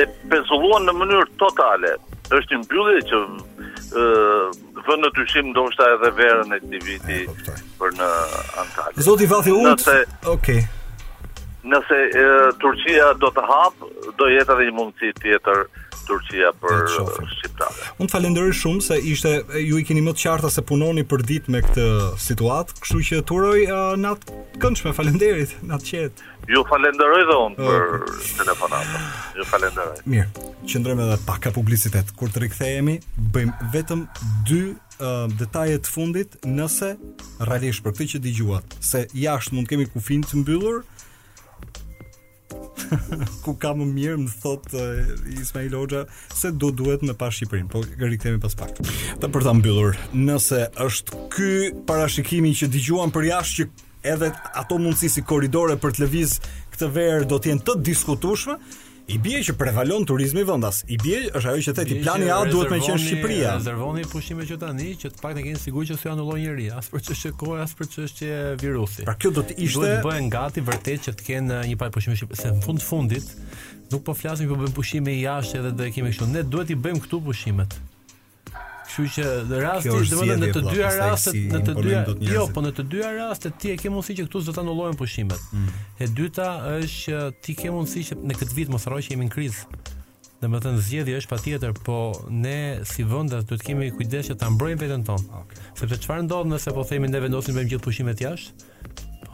e pezulluan në mënyrë totale. Është një mbyllje që ë vë në dyshim ndoshta edhe verën e këtij viti për në Antalya. Zoti Vathi Urt. Nëse okay. Nëse e, Turqia do të hap, do jetë edhe një mundësi tjetër Turqia për shqiptarët. Unë të falënderoj shumë se ishte ju i keni më të qarta se punoni për ditë me këtë situatë, kështu që t'uroj uh, natë të këndshme, faleminderit, natë të qetë. Ju falenderoj dhe unë për telefonatën. Ju falenderoj. Mirë, qëndrojmë edhe pak, ka publicitet. Kur të rikthehemi, bëjmë vetëm dy uh, detaje të fundit nëse realisht për këtë që dëgjuat, se jashtë mund kemi kufin të mbyllur. ku ka më mirë më thotë uh, Ismail Hoxha se do duhet me pa Shqipërin po rikthehemi pas pak dhe për ta mbyllur nëse është ky parashikimi që dëgjuam për jashtë që edhe ato mundësi si korridore për të lëviz këtë verë do të jenë të diskutueshme. I bie që prevalon turizmi vendas. I bie është ajo që the ti, plani A duhet me qenë Shqipëria. Rezervoni pushimet që tani që të paktën keni siguri që s'u anullon njeri, as për çështje kohe, as për çështje virusi. Pra kjo do të ishte duhet të bëhen gati vërtet që të kenë uh, një palë pushime në Shqipëri, se në fund të fundit nuk po flasim që po bëjmë pushime jashtë edhe do e kemi kështu. Ne duhet t'i bëjmë këtu pushimet. Kështu që në rasti, domethënë në të dyja rastet, në të dyja, jo, po në të dyja rastet ti e ke mundësinë që këtu s'do të anullohen pushimet. Mm. E dyta është që ti ke mundësi që në këtë vit mos harroj që jemi në krizë. Domethënë zgjedhja është patjetër, po ne si vend duhet të kemi kujdes që ta mbrojmë veten tonë. Okay. Sepse çfarë ndodh nëse po themi ne vendosim të bëjmë gjithë pushimet jashtë?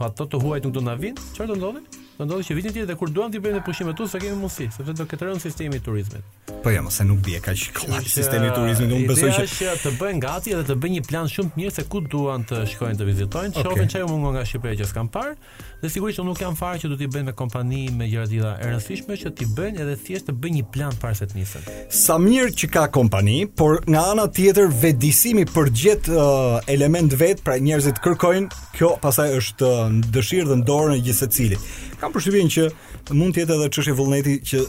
Ato të huajt nuk do na vijnë, çfarë do ndodhi? Do ndodhi që vitin tjetër dhe kur duam të bëjmë pushimet këtu, s'e kemi mundësi, sepse do ketë rënë sistemi i turizmit. Po jam, jo, se nuk bie kaq kollaj sistemi i turizmit, unë besoj që është të bëjnë gati dhe të bëjnë një plan shumë të mirë se ku duan të shkojnë të vizitojnë, okay. shohin çfarë mungon nga Shqipëria që s'kanë parë, dhe sigurisht unë nuk jam fare që do t'i bëjnë me kompani me gjëra të tilla e rëndësishme që t'i bëjnë edhe thjesht të bëjnë një plan para se të nisen. Sa mirë që ka kompani, por nga ana tjetër vetëdijesimi për të gjet uh, element vet, pra njerëzit kërkojnë, kjo pastaj është uh, dëshirë dhe në dorën e gjithsecilit. Kam përshtypjen që mund të jetë edhe çështje vullneti që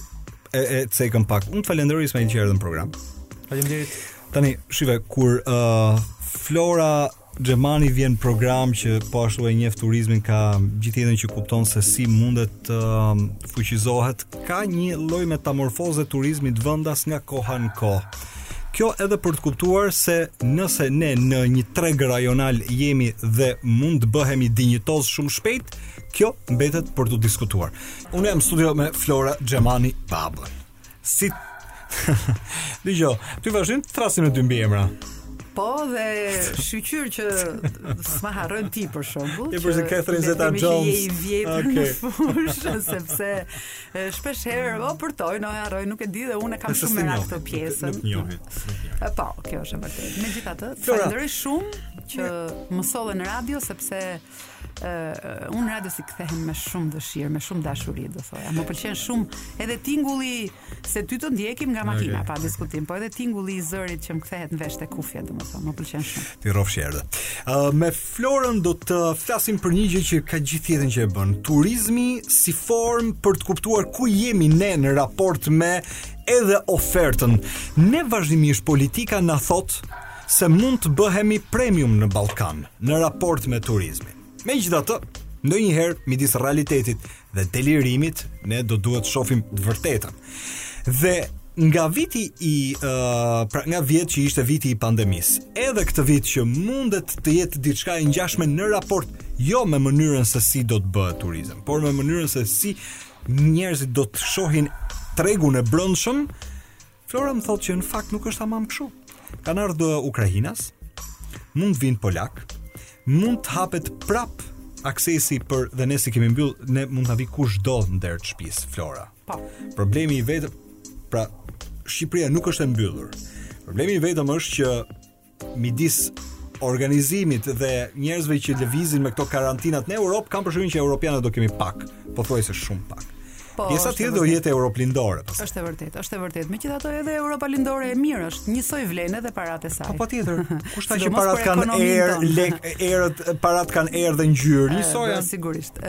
e e cekëm pak. Unë të falenderoj Ismail që erdhe në program. Faleminderit. Tani, shih, kur uh, Flora Xhemani vjen në program që po ashtu e njef turizmin ka gjithë jetën që kupton se si mundet të um, fuqizohet. Ka një lloj metamorfoze e turizmit vendas nga koha në kohë. Kjo edhe për të kuptuar se nëse ne në një treg rajonal jemi dhe mund të bëhemi dinjitozë shumë shpejt, kjo mbetet për t'u diskutuar. Unë jam në studio me Flora Xhemani Babën. Si Dijo, ty vazhdoj të të thërras me dy mbiemra. Po dhe shyqyr që s'ma harron ti për shembull. Ti si Catherine Zeta Jones. Je i vjetër okay. në fushë sepse shpesh herë o po, përtojnë, o e harrojnë, nuk e di dhe unë e kam shumë merak këtë pjesën. Po, kjo është e vërtetë. Megjithatë, të falenderoj shumë që më solle në radio sepse uh, unë radios i kthehem me shumë dëshirë, me shumë dashuri, do thoja. Më pëlqen shumë edhe tingulli se ty të ndjekim nga makina, okay. pa diskutim, po edhe tingulli i zërit që më kthehet në vesh te kufjet, domethënë, më pëlqen shumë. Ti rrofsh që erdhe. Uh, me Florën do të flasim për një gjë që ka gjithë jetën që e bën. Turizmi si formë për të kuptuar ku jemi ne në raport me edhe ofertën. Ne vazhdimisht politika na thotë se mund të bëhemi premium në Ballkan në raport me turizmin. Megjithatë, ndonjëherë midis realitetit dhe delirimit ne do duhet të shofim të vërtetën. Dhe nga viti i uh, pra nga vjet që ishte viti i pandemisë, edhe këtë vit që mundet të jetë diçka e ngjashme në raport jo me mënyrën se si do të bëhet turizëm, por me mënyrën se si njerëzit do të shohin tregun e brendshëm Flora më thotë që në fakt nuk është tamam kështu. Kanë ardhur uh, ukrainas, mund të vijnë polakë, mund të hapet prap aksesi për dhe ne s'i kemi mbyll, ne mund të vijë kushdo në derë të shpisë, Flora. Pa. Po. Problemi i vetëm, pra, Shqipëria nuk është e mbyllur. Problemi i vetëm është që midis organizimit dhe njerëzve që lëvizin me këto karantinat në Europë, kam përshtypjen që europianë do kemi pak, pothuajse shumë pak. Po, Pjesa tjetër do jetë Europë Lindore. Po. Është e vërtetë, është e vërtetë. Megjithatë edhe Europa Lindore e mirë është, njësoj vlejnë edhe paratë e saj. Po patjetër. Kush tha që paratë kanë erë, lek, erët, paratë kanë erë dhe ngjyrë, njësoj janë. Sigurisht.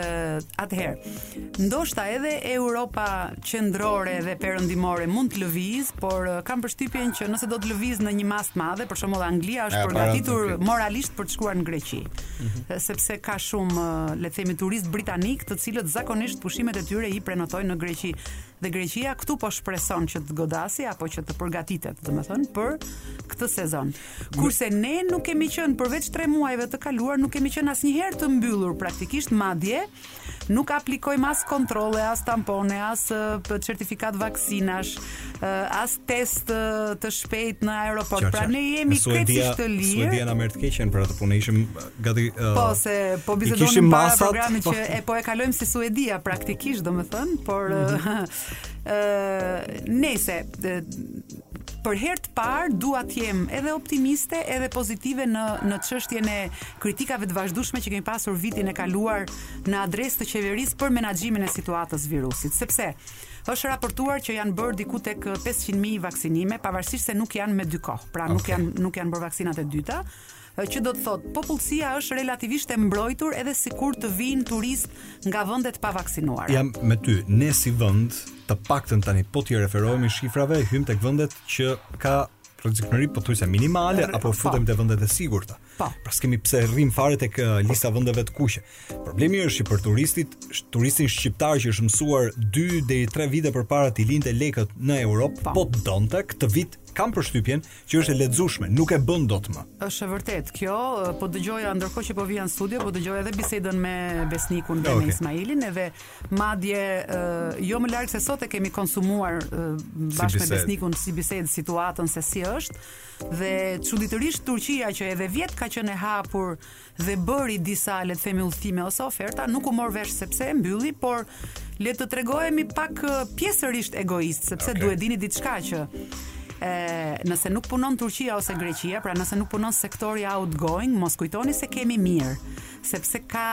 Atëherë, Ndoshta edhe Europa qendrore dhe perëndimore mund të lëvizë, por eh, kam përshtypjen që nëse do të lëvizë në një masë të madhe, për shembull Anglia është përgatitur moralisht për të shkuar në Greqi, mhm. eh, sepse ka shumë eh, le të themi turistë britanikë, të cilët zakonisht pushimet e tyre i prenotojnë në Greqi. Dhe Greqia këtu po shpreson që të godasi apo që të përgatitet, domethënë për këtë sezon. Kurse ne nuk kemi qenë përveç 3 muajve të kaluar, nuk kemi qenë asnjëherë të mbyllur praktikisht madje nuk aplikojmë as kontrolle, as tampone, as certifikatë vaksinash, as test të shpejtë në aeroport. Pra ne jemi krejtësisht të lirë. Suedia na merr të keqen për atë punë. Ishim gati uh, po siç po bisedonim para masat, programit po, që e po e kalojmë si Suedia praktikisht domethënë por ë mm -hmm. uh, nëse për herë të parë dua të jem edhe optimiste, edhe pozitive në në çështjen e kritikave të vazhdueshme që kemi pasur vitin e kaluar në adresë të qeverisë për menaxhimin e situatës virusit, sepse është raportuar që janë bërë diku tek 500.000 vaksinime, pavarësisht se nuk janë me dy kohë, pra okay. nuk janë nuk janë bërë vaksinat e dyta. që do të thotë popullsia është relativisht e mbrojtur edhe sikur të vijnë turistë nga vende të pavaksinuara. Jam me ty, ne si vend, të paktën tani po t'i referohemi shifrave, hyjmë tek vendet që ka rrezikshmëri pothuajse minimale apo futemi te vendet e sigurta. Po. Pra s'kemi pse rrimë fare tek lista e vendeve të kuqe. Problemi është që për turistit, turistin shqiptar që është mësuar 2 deri 3 vite përpara t'i linte lekët në Europë, po, po të donte këtë vit kam përshtypjen që është e lexueshme, nuk e bën dot më. Është e vërtetë kjo, po dëgjoja ndërkohë që po vija në studio, po dëgjoja edhe bisedën me Besnikun dhe okay. me Ismailin edhe madje uh, jo më larg se sot e kemi konsumuar uh, bashkë me Besnikun si bisedë situatën se si është dhe çuditërisht Turqia që edhe vjet ka qenë e hapur dhe bëri disa le të themi udhëtime ose oferta, nuk u mor vesh sepse e mbylli, por le të tregohemi pak pjesërisht egoistë, sepse okay. duhet dini diçka që e, nëse nuk punon Turqia ose Greqia, pra nëse nuk punon sektori outgoing, mos kujtoni se e kemi mirë, sepse ka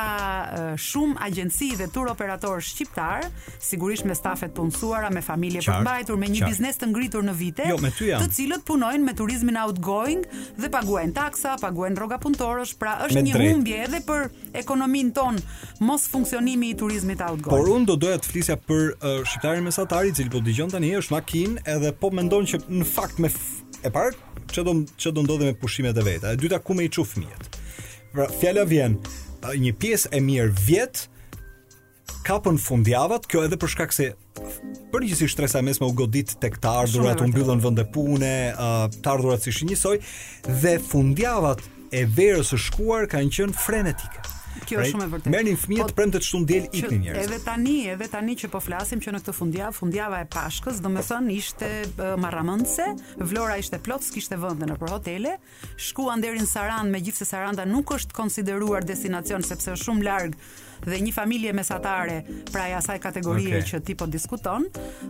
shumë agjenci dhe tur operatorë shqiptarë sigurisht me stafe të punësuara, me familje për të mbajtur, me një Qart. biznes të ngritur në vite, jo, të cilët punojnë me turizmin outgoing dhe paguajnë taksa, paguajnë rroga punëtorësh, pra është një drejt. humbje edhe për ekonominë tonë mosfunksionimi i turizmit outgoing. Por unë do doja të flisja për uh, shqiptarin mesatar, i cili po dëgjon tani është në makinë edhe po mendon që në fakt e para ça do ça do ndodhi me pushimet e veta. E dyta ku me i çu fëmijët. Pra fjala vjen një pjesë e mirë vjet kapën fundjavat, kjo edhe për shkak se përgjithësisht shtresa e mesme u godit tek të ardhurat, u mbyllën vende pune, uh, të ardhurat s'ishin njësoj dhe fundjavat e verës së shkuar kanë qenë frenetike. Kjo është shumë e vërtetë. Merrni fëmijët po, premte, shtunë diel ikni njerëz. Edhe tani, edhe tani që po flasim që në këtë fundjavë, fundjava e Pashkës, domethënë ishte marramëndse, Vlora ishte plot, s'kishte vende nëpër hotele, Shkuan deri në Sarandë, megjithëse Saranda nuk është konsideruar destinacion sepse është shumë larg dhe një familje mesatare, pra e asaj kategorie okay. që ti po diskuton,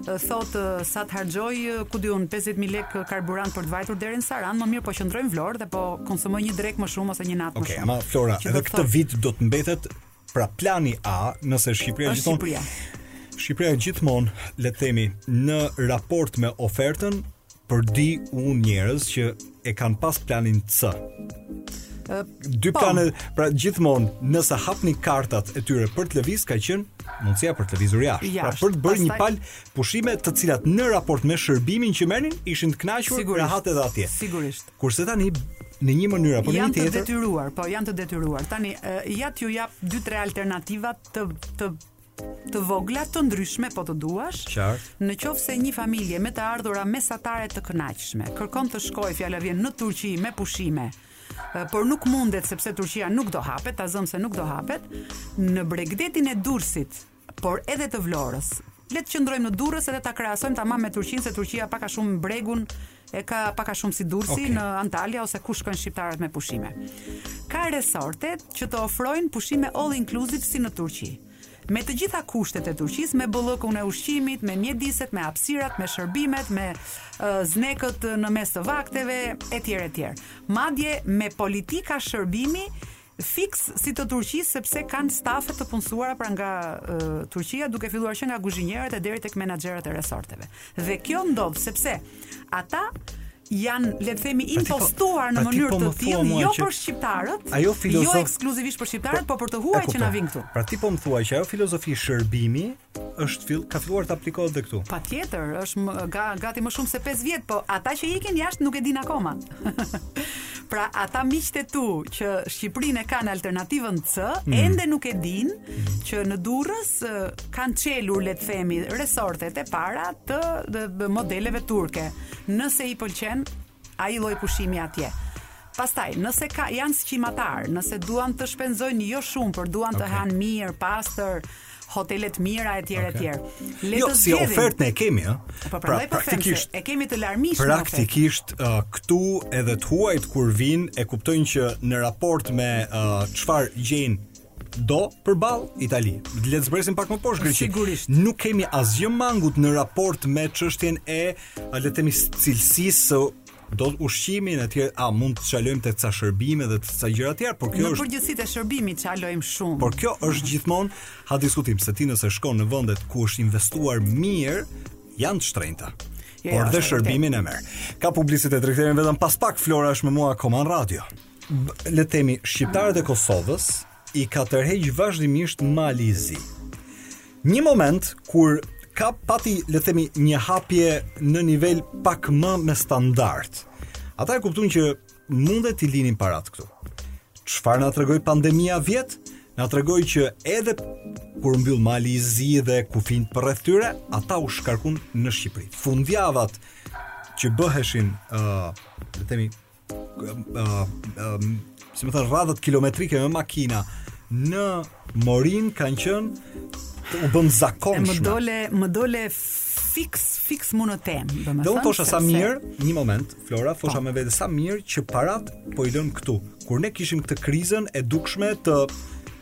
thotë sa të harxhoj, ku di unë 50000 lekë karburant për të vajtur deri në Sarandë, më mirë po qëndroj në Vlorë dhe po konsumoj një drekë më shumë ose një natë okay, më shumë. Okej, ama Flora, edhe këtë vit do të mbetet Pra plani A, nëse Shqipëria. Shqipëria gjithmonë, le të themi, në raport me ofertën për di unë njerëz që e kanë pas planin C. Dy po. plane, pra gjithmonë, nëse hapni kartat e tyre për të lëviz, ka qenë mundësia për të lëvizur jashtë. Pra për të bërë një palë pushime të cilat në raport me shërbimin që merrnin ishin të kënaqur rehat edhe atje. Sigurisht. Kurse tani në një mënyrë apo në një tjetër. Janë të detyruar, po janë të detyruar. Tani ja t'ju jap dy tre alternativa të të të vogla të ndryshme po të duash. Qartë. Në qoftë se një familje me të ardhura mesatare të kënaqshme kërkon të shkojë fjala vjen në Turqi me pushime, por nuk mundet sepse Turqia nuk do hapet, ta zëmë se nuk do hapet, në bregdetin e Durrësit por edhe të Vlorës. Le të qëndrojmë në Durrës edhe ta krahasojmë tamam me Turqinë se Turqia pak a shumë bregun e ka pak a shumë si Durrësi okay. në Antalya ose ku shkojnë shqiptarët me pushime. Ka resorte që të ofrojnë pushime all inclusive si në Turqi. Me të gjitha kushtet e Turqisë, me bollëkun e ushqimit, me mjediset, me hapësirat, me shërbimet, me uh, snekët në mes të vakteve etj etj. Madje me politika shërbimi Fiks si të Turqisë sepse kanë stafe të punësuara pra nga uh, Turqia duke filluar që nga kuzhinierët e deri tek menaxherët e resorteve. Dhe kjo ndodh sepse ata janë le të themi impostuar në mënyrë të tillë jo për shqiptarët, ajo jo ekskluzivisht për shqiptarët, por për të huaj që na vijnë këtu. Pra ti po më thua që ajo filozofi shërbimi është fill, ka filluar të aplikohet dhe këtu. Patjetër, është më, ga, gati më shumë se 5 vjet, po ata që ikin jashtë nuk e dinë akoma. pra ata miqtë e tu që Shqipërinë e kanë alternativën C, mm. ende nuk e dinë që në Durrës kanë çelur le të themi resortet e para të, të, të modeleve turke. Nëse i pëlqen, ai lloj pushimi atje. Pastaj, nëse ka, janë sqimatarë, nëse duan të shpenzojnë jo shumë, por duan okay. të hanë mirë, pastër, hotele të mira etj okay. etj. Le jo, të si ofertën e kemi, ë. Po, pra, pra, po praktikisht e kemi të larmishme. Praktikisht uh, këtu edhe të huajt kur vijnë e kuptojnë që në raport me çfarë uh, gjejnë do përball Itali. Le të zbresim pak më poshtë Greqi. Sigurisht. Nuk kemi asgjë mangut në raport me çështjen e le të themi cilësisë së ushqimit etj a mund të çalojmë tek ca shërbime dhe te ca gjëra të tjera por kjo është në përgjithësi te shërbimi çalojmë shumë por kjo është gjithmonë ha diskutim se ti nëse shkon në vendet ku është investuar mirë janë të shtrenjta jo, por dhe shërbimin e merr ka publicitet rikthehemi vetëm pas pak Flora është me mua akoma në radio le të themi shqiptarët e Kosovës i ka tërheq vazhdimisht Mali i Zi. Një moment kur ka pati le të themi një hapje në nivel pak më me standard. Ata e kuptuan që mund t'i linin parat këtu. Çfarë na tregoi pandemia vjet? Na tregoi që edhe kur u mbyll Mali i Zi dhe kufinjt përreth tyre, ata u shkarkun në Shqipëri. Fundjavat që bëheshin, ë, uh, le të themi, si me thënë, radhët kilometrike me makina në Morinë kanë qënë u bënë të zakonshme. Më dole, më dole fiks fiks në temë, domethënë. Unë thosha sa mirë, një moment, Flora, thosha po. me vete sa mirë që parat po i lën këtu. Kur ne kishim këtë krizën e dukshme të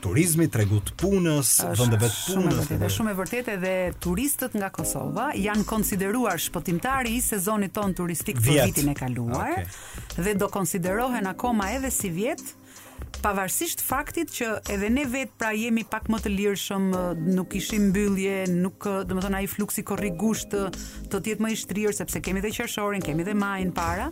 turizmit, tregut të punës, vendeve të punës. Shumë e shumë e vërtetë dhe turistët nga Kosova janë konsideruar shpëtimtari i sezonit tonë turistik për vitin e kaluar okay. dhe do konsiderohen akoma edhe sivjet pavarësisht faktit që edhe ne vetë pra jemi pak më të lirshëm, nuk kishim mbyllje, nuk, domethënë ai fluksi korrik-gusht do të jetë më i shtrirë sepse kemi dhe qershorin, kemi dhe majin para.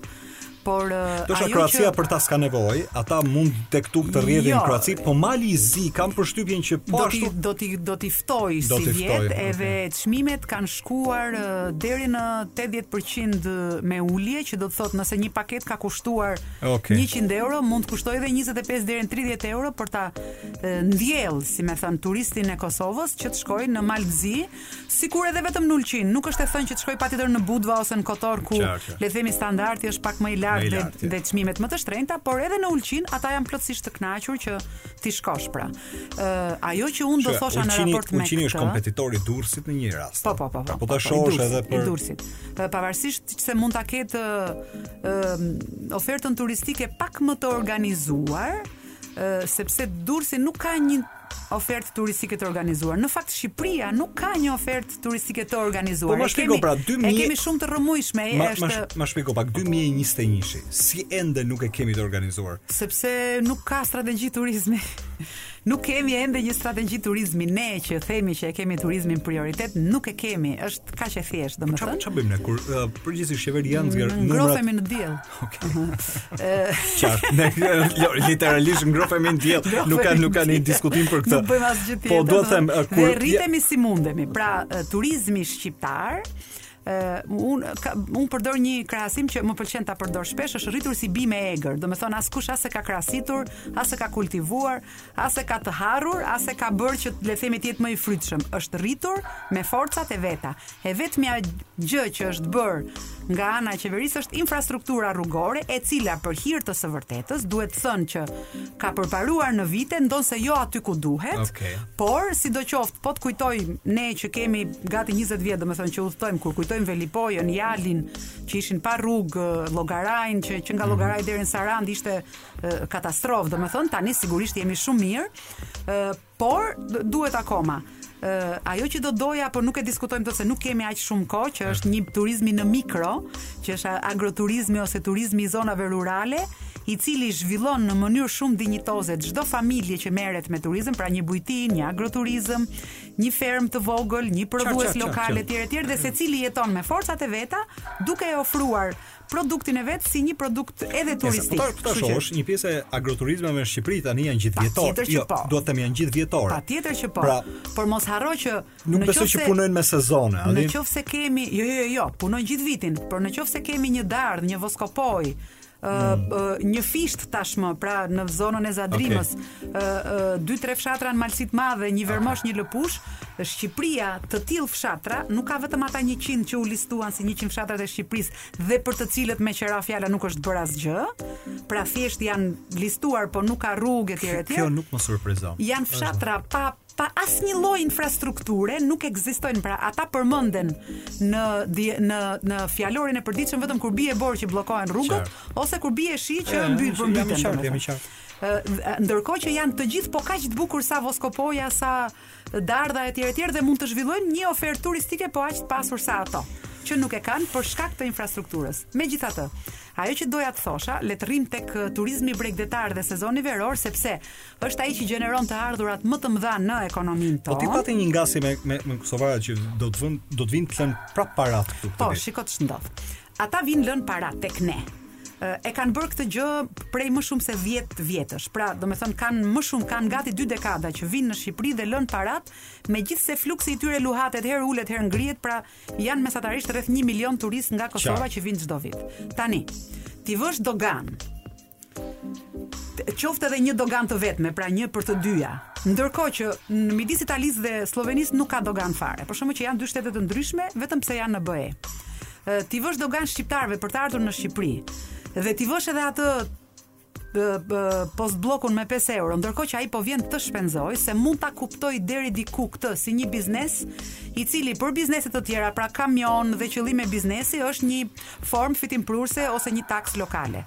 Por do thosha Kroacia për ta s'ka nevojë, ata mund tek-tuk të rrjedhin jo, Kroaci, po Mali i Zi kam përshtypjen që po ashtu do t'i do t'i ftojë sivjet, edhe çmimet kanë shkuar deri në 80% me ulje, që do të thotë nëse një paketë ka kushtuar 100 euro, mund të kushtojë edhe 25 deri në 30 euro për ta ndjellë, si me thënë, turistin e Kosovës që të shkojë në Mal të Zi, Sikur edhe vetëm në Ulqin, nuk është e thënë që të shkojë patjetër në Budva ose në Kotor ku le të themi standardi është pak më i lartë dhe çmimet më të shtrenjta, por edhe në Ulqin ata janë plotësisht të kënaqur që të shkojnë pra. Ë ajo që unë do thosha në raport me Ulqini është kompetitor i Durrësit në një rast. Po po po. Po, po, po ta po, shohësh edhe për Durrësit. Pra, pavarësisht se mund ta ketë ofertën turistike pak më të organizuar, sepse Durrësi nuk ka një ofertë turistike të organizuar. Në fakt Shqipëria nuk ka një ofertë turistike të organizuar. Po ma shpjego pra 2000 e kemi shumë të rrëmujshme, ma, është ma, ma shpjego pak 2021-shi. Si ende nuk e kemi të organizuar? Sepse nuk ka strategji turizmi. nuk kemi ende një strategji turizmi ne që themi që e kemi turizmin prioritet, nuk e kemi. Është kaq e thjeshtë, domethënë. Çfarë çfarë bëjmë ne kur uh, përgjithësisht qeveria nxjerr numrat? Ngrohemi në diell. Okay. Qartë, ne literalisht ngrohemi në diell, nuk kanë nuk kanë diskutim për këtë. Po dua të them kur rritemi si mundemi. Pra, turizmi shqiptar uh, unë ka, unë përdor një krahasim që më pëlqen ta përdor shpesh, është rritur si bimë e egër. Domethënë askush as e ka krasitur, as e ka kultivuar, As e ka tëharrur, as e ka bërë që le të themi të jetë më i frytshëm. Është rritur me forcat e veta. E vetmja gjë që është bërë nga ana e qeverisë është infrastruktura rrugore, e cila për hir të së vërtetës duhet thënë që ka përparuar në vite, ndonëse jo aty ku duhet, okay. por sidoqoftë po të kujtojmë ne që kemi gati 20 vjet, domethënë që udhëtojmë kur kujtojmë Velipojën, Jalën, që ishin pa rrugë, Llogaranë që që nga mhm. Llogaraja deri në Sarandë ishte katastrofë, domethënë tani sigurisht jemi shumë mirë, ë por duhet akoma. ë ajo që do doja, por nuk e diskutojmë dot se nuk kemi aq shumë kohë, që është turizmi në mikro, që është agroturizmi ose turizmi i zonave rurale, i cili zhvillon në mënyrë shumë dinjitoze çdo familje që merret me turizëm, pra një bujtinë, një agroturizëm, një fermë të vogël, një prodhues lokal etj etj dhe secili jeton me forcat e veta duke ofruar produktin e vet si një produkt edhe turistik. Nëse, po ta shohësh, një pjesë e agroturizmave në Shqipëri tani janë gjithëvjetorë. Jo, po. dua të them janë gjithëvjetorë. Patjetër që po. Pra, por mos harro që nuk besoj që punojnë me sezone, a di? Në qoftë se kemi, jo, jo, jo, jo, punojnë gjithë vitin, por në qoftë se kemi një Dardhë, një Voskopojë, mm. një Fishtë tashmë, pra në zonën e Zadrimës, okay. dy tre fshatra në Malësi të Madhe, një Vermosh, një Lëpushë, Shqipëria të tillë fshatra, nuk ka vetëm ata 100 që u listuan si 100 fshatrat e Shqipërisë dhe për të cilët meqë ra fjala nuk është bërë asgjë. Pra thjesht janë listuar, po nuk ka rrugë etj etj. Kjo nuk më surprizon. Janë fshatra pa pa asnjë lloj infrastrukture nuk ekzistojnë pra ata përmenden në në në fjalorin e përditshëm vetëm kur bie borë që bllokohen rrugët ose kur bie shi që mbyt përmbyten. Jam i qartë, jam i qartë. ndërkohë që janë të gjithë po kaq të bukur sa Voskopoja, sa Dardha etj etj dhe mund të zhvillojnë një ofertë turistike po aq të pasur sa ato që nuk e kanë për shkak të infrastrukturës. Megjithatë, ajo që doja të thosha, le të rrimë tek uh, turizmi bregdetar dhe sezoni veror sepse është ai që gjeneron të ardhurat më të mëdha në ekonominë tonë. Po ti pate një ngasje me me, me kosovarët që do të vën do të vijnë të lënë prapë para këtu. Po, shiko ç'ndodh. Ata vijnë lënë paratë tek ne. E kanë bërë këtë gjë prej më shumë se 10 vjetësh. Pra, domethënë, kanë më shumë, kanë gati 2 dekada që vijnë në Shqipëri dhe lënë paratë, megjithëse fluksi i tyre luhatet, herë ulet, herë ngrihet, pra janë mesatarisht rreth 1 milion turistë nga Kosova që vijnë çdo vit. Tani, t'i vësh doganë, qoftë edhe një doganë të vetme, pra një për të dyja. Ndërkohë që në midis Italisë dhe Sllovenisë nuk ka doganë fare. Për faktin që janë dy shtete të ndryshme, vetëm pse janë në BE. T'i vësh doganë shqiptarëve për të ardhur në Shqipëri dhe t'i vësh edhe atë postbllokun me 5 euro, ndërkohë që ai po vjen të shpenzojë se mund ta kuptoj deri diku këtë si një biznes, i cili për biznese të tjera, pra kamion dhe qëllime biznesi është një formë fitimprurëse ose një taksë lokale.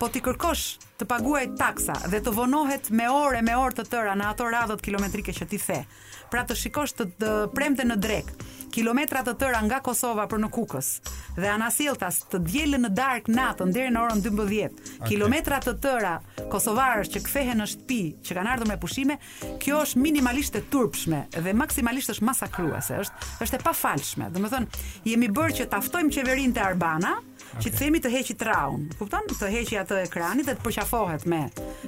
Po t'i kërkosh të paguajë taksa dhe të vonohet me orë e me orë të tëra në ato radhët kilometrike që ti the. Pra të shikosh të, të premte në drekë, kilometra të tëra nga Kosova për në Kukës dhe anasjelltas të dielën në darkë natën deri në orën 12. Okay. Kilometra të tëra kosovarësh që kthehen në shtëpi, që kanë ardhur me pushime, kjo është minimalisht e turpshme dhe maksimalisht është masakruese, është është e pafalshme. Domethënë, jemi bërë që ta ftojmë qeverinë te Arbana, Që t'i themi të heqë traun, kupton? Të heqë atë ekrani dhe të përqafohet me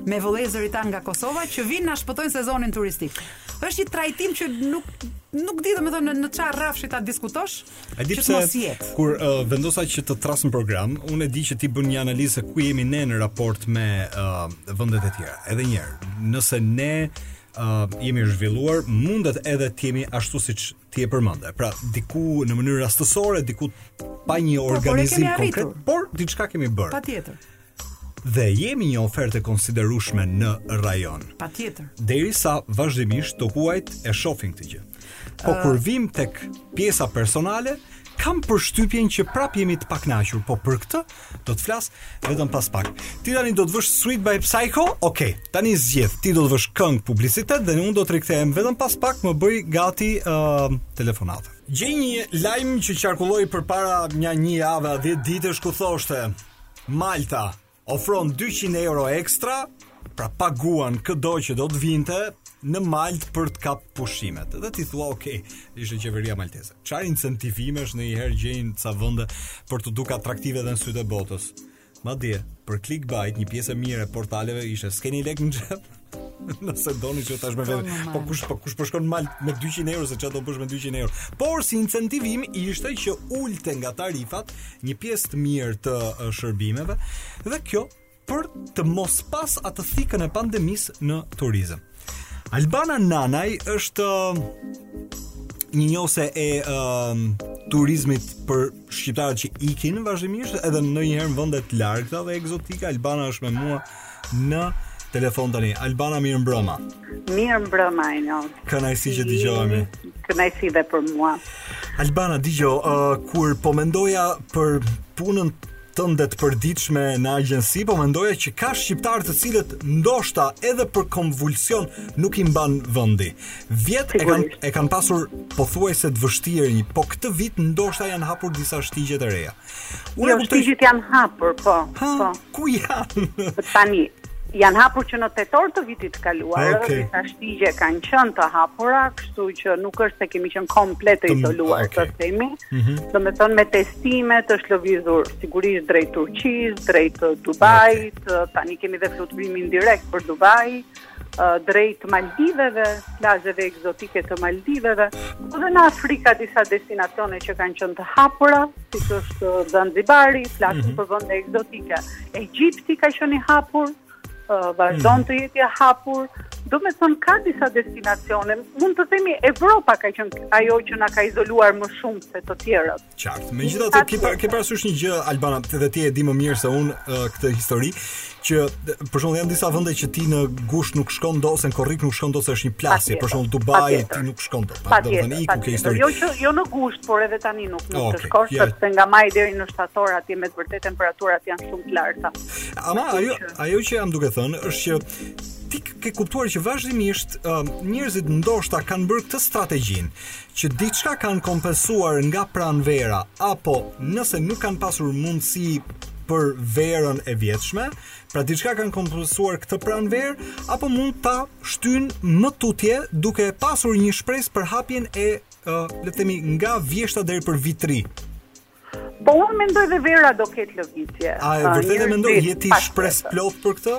me vëllezërit tanë nga Kosova që vijnë na shpëtojnë sezonin turistik. Është një trajtim që nuk nuk di domethënë në çfarë rrafshi ta diskutosh. A di pse kur uh, vendosa që të thërras në program, unë e di që ti bën një analizë se ku jemi ne në raport me uh, vendet e tjera. Edhe një herë, nëse ne uh, jemi zhvilluar, mundet edhe të jemi ashtu siç ti e përmende. Pra, diku në mënyrë rastësore, diku pa një organizim konkret, por diçka kemi bërë. Patjetër. Dhe jemi një ofertë e konsiderueshme në rajon. Patjetër. Derisa vazhdimisht të huajt e shohin këtë gjë. Po uh... kur vijmë tek pjesa personale, kam përshtypjen që prap jemi të pakënaqur, po për këtë Do të flas vetëm pas pak. Ti tani do të vësh Sweet but Psycho? Okej. Okay. Tani zgjidh, ti do të vësh këngë, publicitet dhe unë do të rikthehem vetëm pas pak, më bëj gati uh, telefonatën. Gjej një lajm që qarkulloi përpara nja një jave a 10 ditësh ku thoshte Malta ofron 200 euro ekstra Pra paguan këdo që do të vinte në Maltë për të kap pushimet. Dhe ti thua, ok, ishte qeveria malteze. Çfarë incentivimesh ndonjëherë gjejnë ca vende për t'u dukur atraktive dhe në sytë e botës? Madje, për clickbait, një pjesë e mirë e portaleve ishte, s'keni lek në xhep? Nëse doni që tash me vetë, po kush po kush po shkon Maltë me 200 euro se çfarë do bësh me 200 euro. Por si incentivim ishte që ulte nga tarifat një pjesë të mirë të shërbimeve dhe kjo për të mos pas atë thikën e pandemisë në turizëm. Albana Nanaj është uh, një njohëse e um, turizmit për shqiptarët që ikin vazhdimisht edhe ndonjëherë në vende të largëta dhe ekzotike. Albana është me mua në telefon tani. Albana, mirëmbrëma. Mirëmbrëma, e një. Kënaqësi që dëgjohemi. Kënaqësi dhe për mua. Albana, t'i gjohë, uh, kur po mendoja për punën tënde të përditshme në agjenci, po mendoja që ka shqiptarë të cilët ndoshta edhe për konvulsion nuk i mban vendi. Vjet e kanë e kanë pasur pothuajse të vështirë, po këtë vit ndoshta janë hapur disa shtigje të reja. Unë jo, kuptoj... shtigjet janë hapur, po. Ha, po. Ku janë? Po tani, Janë hapur që në tetor të vitit të kaluar, ah, okay. disa shtigje kanë qenë të hapura, kështu që nuk është se kemi qenë komplet të izoluar okay. të themi. Mm -hmm. Domethënë me testime është lëvizur sigurisht drejt Turqisë, drejt Dubajit, okay. tani kemi dhe fluturimin direkt për Dubai drejt Maldiveve, plazheve ekzotike të Maldiveve, po dhe në Afrikë disa destinacione që kanë qenë të hapura, siç është Zanzibari, plazhet mm -hmm. për vende ekzotike. Egjipti ka qenë i hapur, vazhdon mhm. të jetë i hapur. Domethënë ka disa destinacione, mund të themi Evropa ka qenë ajo që na ka izoluar më shumë se të tjerat. Qartë. Megjithatë ke ke parasysh një gjë Albana, dhe ti e di më mirë se unë uh, këtë histori që për shembull janë disa vende që ti në gusht nuk shkon dot ose në korrik nuk shkon dot se është një plasje, për shembull Dubai ti nuk shkon dot. Domethënë iku kjo histori. Jo që jo në gusht, por edhe tani nuk mund okay, të shkosh yeah. sepse nga maji deri në shtator atje me të vërtetë temperaturat janë shumë të larta. Ama ajo ajo që jam duke thënë është që ti ke kuptuar që vazhdimisht uh, njerëzit ndoshta kanë bërë këtë strategjinë që diçka kanë kompensuar nga pranvera apo nëse nuk kanë pasur mundësi për verën e vjetshme, pra diçka kanë kompensuar këtë pranverë apo mund ta shtyjnë më tutje duke pasur një shpresë për hapjen e uh, le të themi nga vjeshta deri për Vit të Ri. Po unë mendoj dhe vera do ketë lëvizje. A vërtet e mendon, je ti shpresëplotë për këtë?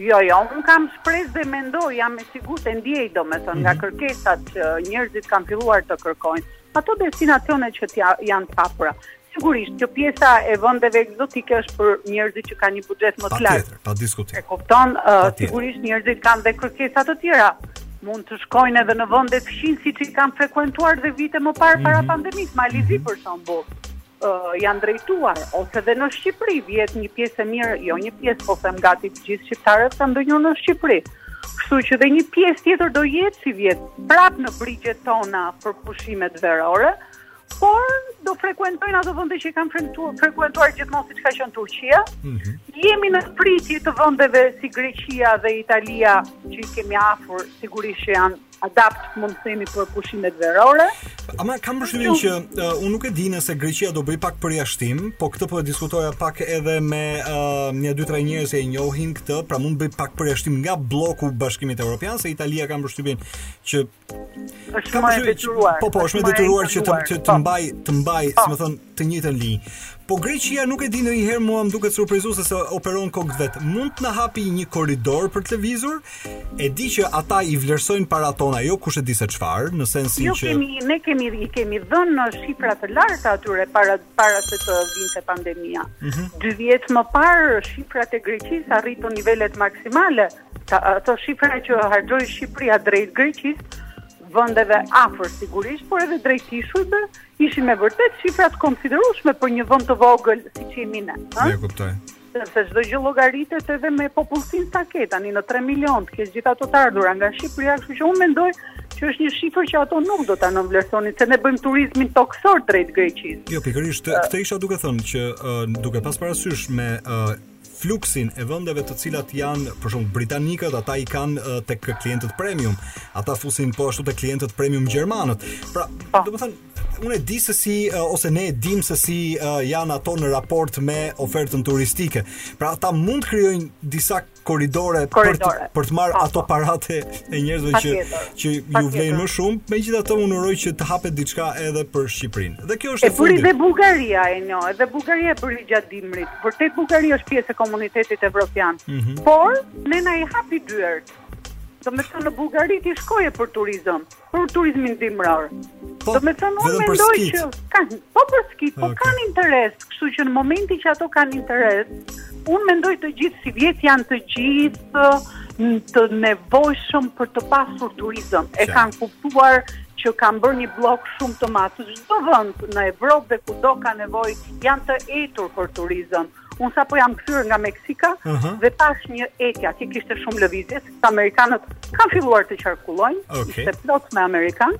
Jo, jo, unë kam shpresë dhe mendoj, jam e sigurt, e ndjej domethënë, nga mhm. kërkesat që njerëzit kanë filluar të kërkojnë, ato destinacione që tja, janë të hapura. Sigurisht, kjo pjesa e vendeve ekzotike është për njerëzit që kanë një buxhet më të lartë. Patjetër, pa diskutim. E kupton, uh, sigurisht njerëzit kanë dhe kërkesa të tjera. Mund të shkojnë edhe në vendet fqinj siç i kanë frekuentuar dhe vite më parë mm -hmm. para mhm. pandemisë, Mali i Zi mm -hmm. për shembull. Uh, janë drejtuar ose dhe në Shqipëri vjet një pjesë e mirë, jo një pjesë, po them gati të gjithë shqiptarët kanë ndenjur në Shqipëri. Kështu që dhe një pjesë tjetër do jetë si vjet prapë në brigjet tona për pushimet verore por do frekuentojnë ato vende që i kanë frekuentuar gjithmonë siç ka qenë Turqia. Mm -hmm. Jemi në pritje të vendeve si Greqia dhe Italia që i kemi afër, sigurisht që janë adapt mund të themi për pushimet verore. Ama kam përshtypjen që uh, unë nuk e di nëse Greqia do bëjë pak përjashtim, po këtë po e diskutoja pak edhe me uh, një dy tre njerëz që e njohin këtë, pra mund të bëjë pak përjashtim nga blloku i Bashkimit Evropian se Italia kam përshtypjen që Është më e detyruar. Po po, është më e detyruar që të të, të po. mbaj, të mbaj, po. si më thon, të njëjtën linjë. Po Greqia nuk e di ndonjëherë mua më duket surprizuese se operon kokë më vete. Mund të na hapi një korridor për të lëvizur? E di që ata i vlerësojnë para tona, jo kush e di se çfarë, në sensin jo, që Jo, ne kemi, i kemi dhënë në shifra të larta atyre para para se të vinte pandemia. Mm -hmm. Dy vjet më parë shifrat e Greqisë arritën nivelet maksimale. Ato shifra që harxhoi Shqipëria drejt Greqisë, vendeve afër sigurisht, por edhe drejt ishujve, ishin me vërtet shifra të konsiderueshme për një vend të vogël siç jemi ne. ëh? E kuptoj. Sepse çdo gjë llogaritet edhe me popullsinë sa ke tani në 3 milionë, të kesh gjithë ato të ardhura nga Shqipëria, kështu që unë mendoj që është një shifër që ato nuk do ta nënvlerësonin se ne bëjmë turizmin tokësor drejt Greqisë. Jo, pikërisht këtë isha duke thënë që uh, duke pas parasysh me uh, fluksin e vendeve të cilat janë për shembull britanikët, ata i kanë uh, tek klientët premium. Ata fusin po ashtu tek klientët premium gjermanët. Pra, po. domethënë unë e di se si uh, ose ne e dim se si uh, janë ato në raport me ofertën turistike. Pra ata mund të krijojnë disa korridore, për të, për të marrë po, ato po. parate e njerëzve që që ju vlejnë më shumë, megjithatë unë uroj që të hapet diçka edhe për Shqipërinë. Dhe kjo është e fundit. Dhe Bullgaria e një, edhe Bullgaria e bëri gjatë dimrit. Vërtet Bullgaria është pjesë e komunitetit evropian. Mm -hmm. Por ne na i hapi dyert. Domethënë në Bullgari ti shkoje për turizëm, për turizmin dimror. Po, domethënë unë mendoj që kanë po për skit, po okay. kanë interes, kështu që në momentin që ato kanë interes, unë mendoj të gjithë sivjet janë të gjithë të nevojshëm për të pasur turizëm. E kanë kuptuar që kanë bërë një blok shumë të madh. Çdo vend në Evropë dhe kudo ka nevojë janë të etur për turizëm. Unë sapo jam kthyer nga Meksika uh -huh. dhe pashë një etje, atje kishte shumë lëvizje, sepse amerikanët kanë filluar të qarkullojnë, okay. ishte plot me amerikanë,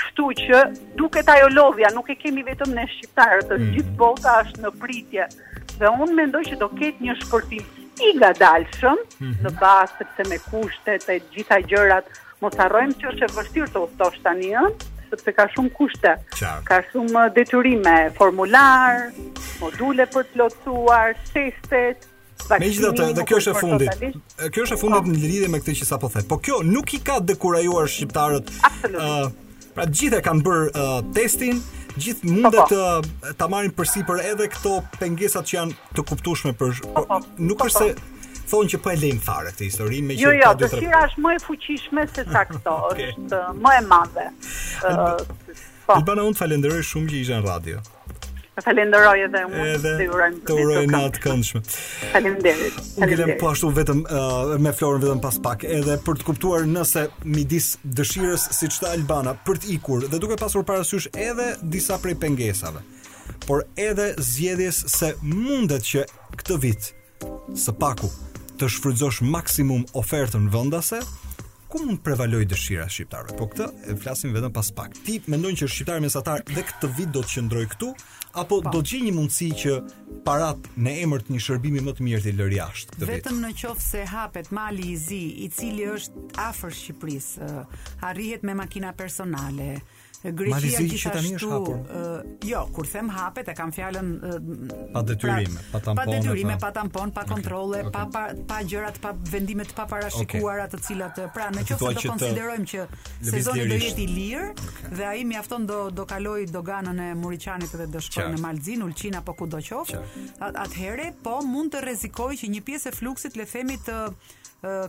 kështu që duket ajo lodhja, nuk e kemi vetëm ne shqiptarët, është mm. gjithë bota është në pritje, dhe unë mendoj që do ketë një shpërthim i ngadalshëm mm -hmm. mbase, sepse me kushtet e gjitha gjërat, Mos harrojmë që është e vështirë të udhëtosh tani, ë, sepse ka shumë kushte. Qartë. Ka shumë eh, detyrime, formularë, module për të plotësuar, testet, Megjithatë, dhe kjo është e fundit. Eh, kjo është e fundit po. në lidhje me këtë që sapo the. Po kjo nuk i ka dekurajuar shqiptarët. Absolutisht. Eh, Pra të gjithë e kanë bërë uh, testin, gjithë po, mundet po. të ta marrin përsipër edhe këto pengesat që janë të kuptueshme për po, po. nuk po, është se thonë që po e lëmë fare këtë histori me jo, që jo, jo, dëshira është më e fuqishme sesa këto, okay. është më e madhe. Uh, po. Albana, unë të falenderoj shumë që ishe në radio. Të falenderoj edhe unë. Edhe të uroj të uroj natë të këndshme. Faleminderit. Unë ngelem po ashtu vetëm uh, me Florën vetëm pas pak, edhe për të kuptuar nëse midis dëshirës siç tha Albana për të ikur dhe duke pasur parasysh edhe disa prej pengesave, por edhe zgjedhjes se mundet që këtë vit Së paku, të shfrytëzosh maksimum ofertën vendase, ku mund të prevalojë dëshira e shqiptarëve. Po këtë e flasim vetëm pas pak. Ti mendon që shqiptari mesatar dhe këtë vit do të qëndrojë këtu apo pa. Po. do të gjejë një mundësi që paratë në emër të një shërbimi më të mirë t'i lërë jashtë këtë vit. Vetëm në qoftë se hapet Mali i Zi, i cili është afër Shqipërisë, arrihet me makina personale, Greqia gjithashtu jo, kur them hapet e kam fjalën pa detyrime, pra, pa tampon, pa detyrime, pa tampon, pa kontrolle, okay, okay. pa pa pa gjëra të, pa vendime të paparashikuara okay. të cilat pra në qoftë se do konsiderojmë që sezoni do jetë i lirë okay. dhe ai mjafton do do kalojë doganën e Muriqanit dhe do shkojë në Mal të Zi, në Ulqin apo kudo qoftë. Atëherë po mund të rrezikojë që një pjesë e fluksit le themi të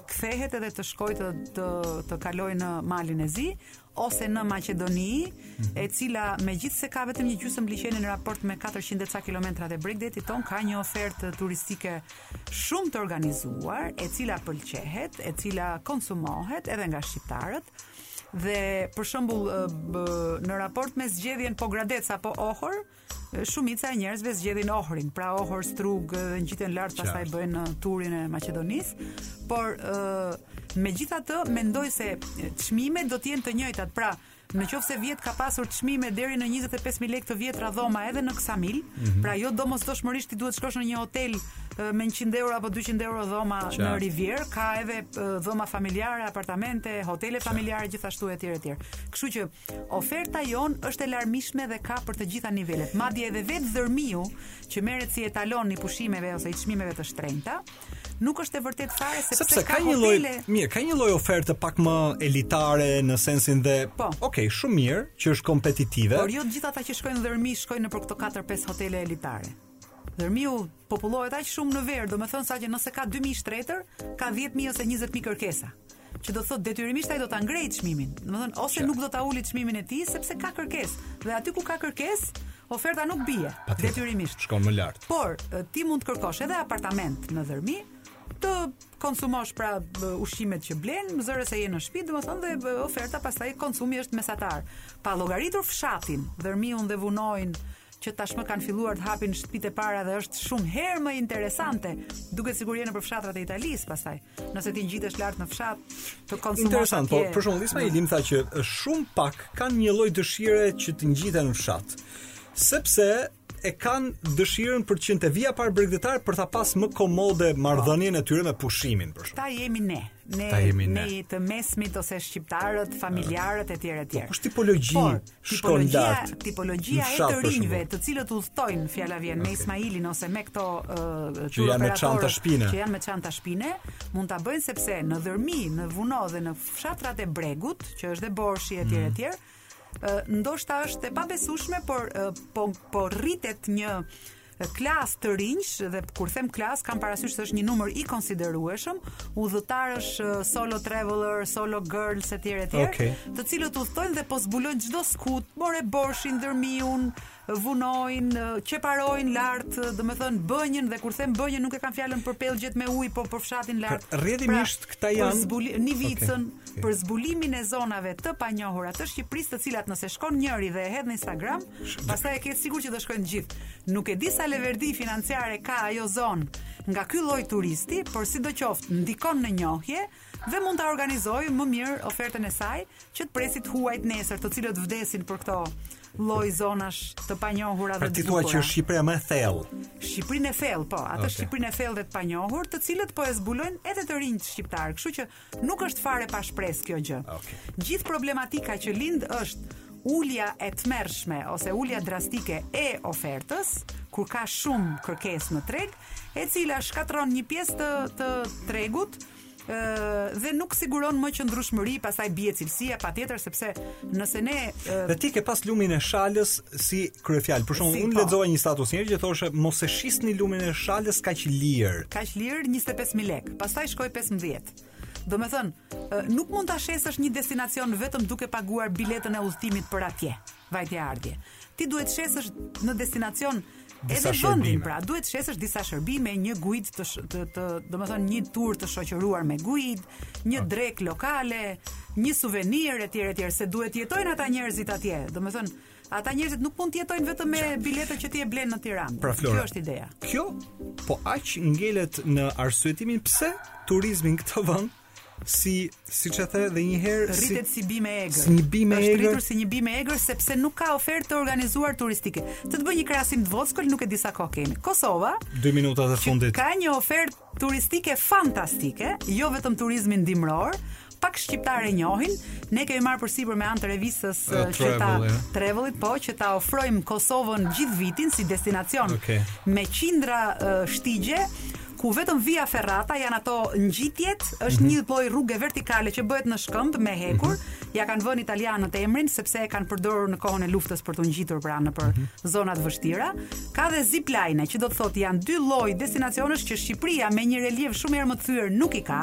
kthehet edhe të shkojë të të, të kalojë në Malin e Zi ose në Maqedoni, e cila megjithëse ka vetëm një gjysmë liqeni në raport me 400 e ca kilometrat e bregdetit tonë, ka një ofertë turistike shumë të organizuar, e cila pëlqehet, e cila konsumohet edhe nga shqiptarët. Dhe për shembull në raport me zgjedhjen Pogradec apo Ohër, Shumica e njerëzve zgjedhin Ohrin, pra Ohër, Strugë dhe ngjiten lart pastaj bëjnë turin e Maqedonisë, por uh, megjithatë mendoj se çmimet do të jenë të njëjta, pra në qoftë se vjet ka pasur çmime deri në 25.000 lekë të vjetra dhoma edhe në Ksamil, mm -hmm. pra jo domosdoshmërisht ti duhet të shkosh në një hotel me 100 euro apo 200 euro dhoma Qa. në Rivierë, ka edhe dhoma familjare, apartamente, hotele familjare, Qa. gjithashtu e tjere tjere. Kështu që Oferta jonë është e larmishme dhe ka për të gjitha nivelet. Madje edhe vetë Dhërmiu, që merret si etalon i pushimeve ose i çmimeve të shtrenjta, nuk është e vërtetë fare sepse, sepse ka, ka një lloj, mirë, ka një lloj oferte pak më elitare në sensin dhe, po. ok, shumë mirë, që është kompetitive. Por jo të gjithë ata që shkojnë në Dhërmi shkojnë nëpër këto 4-5 hotele elitare. Dhërmiu popullohet aq shumë në verë, domethënë saqë nëse ka 2000 shtretër, ka 10000 ose 20000 kërkesa. Që do të thotë detyrimisht ai do ta ngrejë çmimin. Domethënë ose Qe. nuk do ta uli çmimin e tij sepse ka kërkesë. Dhe aty ku ka kërkesë, oferta nuk bie detyrimisht. Shkon më lart. Por ti mund të kërkosh edhe apartament në Dhërmi, të konsumosh pra ushqimet që blen, zëre se je në shtëpi, domethënë dhe oferta pastaj konsumi është mesatar. Pa llogaritur fshatin, Dhërmiun dhe Vunoin që tashmë kanë filluar të hapin shtëpitë e para dhe është shumë herë më interesante, duket sikur je në fshatrat e Italisë pastaj. Nëse ti ngjitesh lart në fshat, të konsumosh. Interesant, po për shembull Ismaili tha që shumë pak kanë një lloj dëshire që të ngjiten në fshat. Sepse e kanë dëshirën për të qenë te vija e parë bregdetare për ta pas më komode marrëdhënien e tyre me pushimin për shkak. Ta jemi ne. ne ne të mesmit ose shqiptarët, familjarët etj etj. Po kush tipologji Por, tipologjia, tipologjia e të rinjve, të cilët udhëtojnë, fjala vjen okay. me Ismailin ose me këto uh, që janë me çanta shpine. Që janë me çanta shpine, mund ta bëjnë sepse në Dhërmi, në Vuno dhe në fshatrat e bregut, që është dhe Borshi etj mm. etj, ndoshta është e pabesueshme, por po po rritet një klasë të rinjsh dhe kur them klasë kam parasysh se është një numër i konsiderueshëm udhëtarësh solo traveler, solo girls etj etj, okay. të cilët udhëtojnë dhe po zbulojnë çdo skutë, morën Borshin, Dhërmiun, Vunoin, Qeparoin lart, domethënë Bënjën dhe kur them Bënjën nuk e kam fjalën për pellgjet me ujë, po për fshatin lart. Pra, rrjedhimisht pra, këta janë zbuli, Nivicën okay, okay. për zbulimin e zonave të panjohura të Shqipërisë, të cilat nëse shkon njëri dhe e hedh në Instagram, pastaj e ke të sigurt që do shkojnë të gjithë. Nuk e di sa leverdi financiare ka ajo zonë nga ky lloj turisti, por sidoqoftë ndikon në njohje, dhe mund ta organizojë më mirë ofertën e saj që të presë të huajt nesër, të cilët vdesin për këto lloj zonash të panjohura pra dhe të bukura. Ti thua që Shqipëria më e thellë. Shqipërinë e thellë, po, atë okay. Shqipërinë e thellë dhe të panjohur, të cilët po e zbulojnë edhe të rinjtë shqiptarë, kështu që nuk është fare pa shpresë kjo gjë. Okay. Gjithë problematika që lind është ulja e tmerrshme ose ulja drastike e ofertës, kur ka shumë kërkesë në treg, e cila shkatërron një pjesë të të tregut dhe nuk siguron më qëndrueshmëri, pastaj bie cilësia patjetër sepse nëse ne Dhe ti ke pas lumin e Shalës si kryefjalë. Për shembull, si, unë po. lexova një status njëri që thoshte mos e shisni lumin e Shalës kaq lirë. Kaq lirë 25000 lekë, pastaj shkoi 15. Domethënë, nuk mund ta shesësh një destinacion vetëm duke paguar biletën e udhëtimit për atje. Vajtje-ardhje, ti duhet të shesësh në destinacion edhe vendin, pra duhet të shesësh disa shërbime, një guidë të të, të domethënë një tur të shoqëruar me guidë, një drekë lokale, një suvenir etj etj, se duhet të jetojnë ata njerëzit atje. Domethënë, ata njerëzit nuk mund të jetojnë vetëm me biletën që ti e blen në Tiranë. Pra, Flora, kjo është ideja. Kjo po aq ngelet në arsyetimin pse turizmi në këtë vend si siç e the dhe një herë si rritet si bimë e egër. Si një bimë e egër. Është rritur si një bimë e egër sepse nuk ka ofertë të organizuar turistike. Të të bëj një krahasim të vockël, nuk e di sa kohë kemi. Kosova, 2 minutat e fundit. Ka një ofertë turistike fantastike, jo vetëm turizmin dimror, pak shqiptarë e njohin. Ne kemi marrë përsipër me anë të revistës uh, që ta Travelit, po që ta ofrojmë Kosovën gjithë vitin si destinacion okay. me qindra uh, shtigje ku vetëm via ferrata janë ato ngjitjet, është mhm. një lloj rruge vertikale që bëhet në shkëmb me hekur, mhm. ia kanë vënë italianët emrin sepse e kanë përdorur në kohën e luftës për t'u ngjitur pra nëpër mhm. zona të vështira. Ka dhe zipline, që do të thotë janë dy lloj destinacionesh që Shqipëria me një reliev shumë herë më të thyer nuk i ka,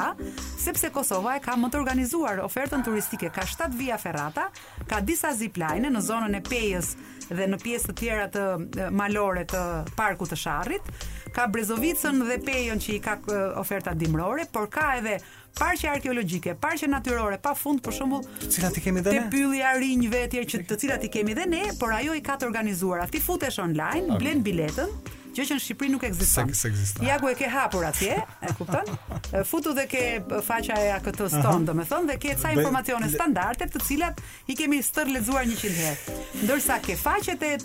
sepse Kosova e ka më të organizuar ofertën turistike, ka 7 via ferrata, Ka disa zipline në zonën e Pejës dhe në pjesë të tjera të malore të Parkut të Sharrit. Ka Brezovicën dhe Pejën që i ka oferta dimrore, por ka edhe parqe arkeologjike, parqe natyrore pa fund, për shembull, të cilat i kemi dhe ne. Te Pylli i Arinjve etj, të cilat i kemi dhe ne, por ajo i ka të organizuara. Ti futesh online, okay. blen biletën, Gjë që në Shqipëri nuk ekziston. Ja ku e ke hapur atje, e kupton? Futu dhe ke faqja e AKT-së sonë, uh -huh. domethënë dhe ke ca informacione standarde të cilat i kemi stërlexuar 100 herë. Ndërsa ke faqet e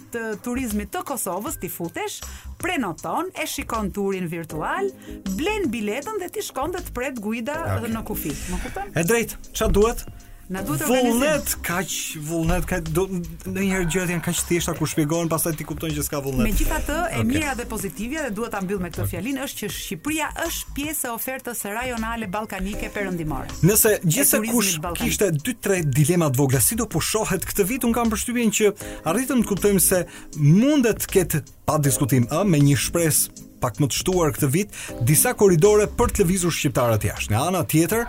turizmit të Kosovës ti futesh, prenoton, e shikon turin virtual, blen biletën dhe ti shkon dhe të pret guida okay. në kufi. Më kupton? E drejtë, ça duhet? Na duhet organizim. Vullnet kaq, vullnet kaq do ndonjëherë gjërat janë kaq të thjeshta kur shpjegohen, pastaj ti kupton që s'ka vullnet. Megjithatë, e okay. mira dhe pozitivja dhe duhet ta mbyll me këtë okay. fjalinë është që Shqipëria është pjesë e ofertës rajonale ballkanike perëndimore. Nëse gjithsekush kishte 2-3 dilema të vogla si do pushohet këtë vit, un kam përshtypjen që arritëm të kuptojmë se mundet të ketë pa diskutim, ë, me një shpresë pak më të shtuar këtë vit, disa korridore për të lëvizur shqiptarët jashtë. Nga ana tjetër,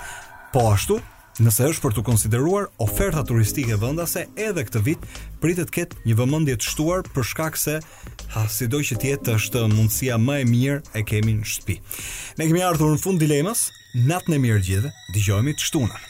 po ashtu, Nëse është për t'u konsideruar, oferta turistike vendase edhe këtë vit pritet të ketë një vëmendje të shtuar për shkak se ha sido që të jetë është mundësia më e mirë e kemi në shtëpi. Ne kemi ardhur në fund të Dilemës, natën e mirë të gjithëve, dëgjohemi të shtunën.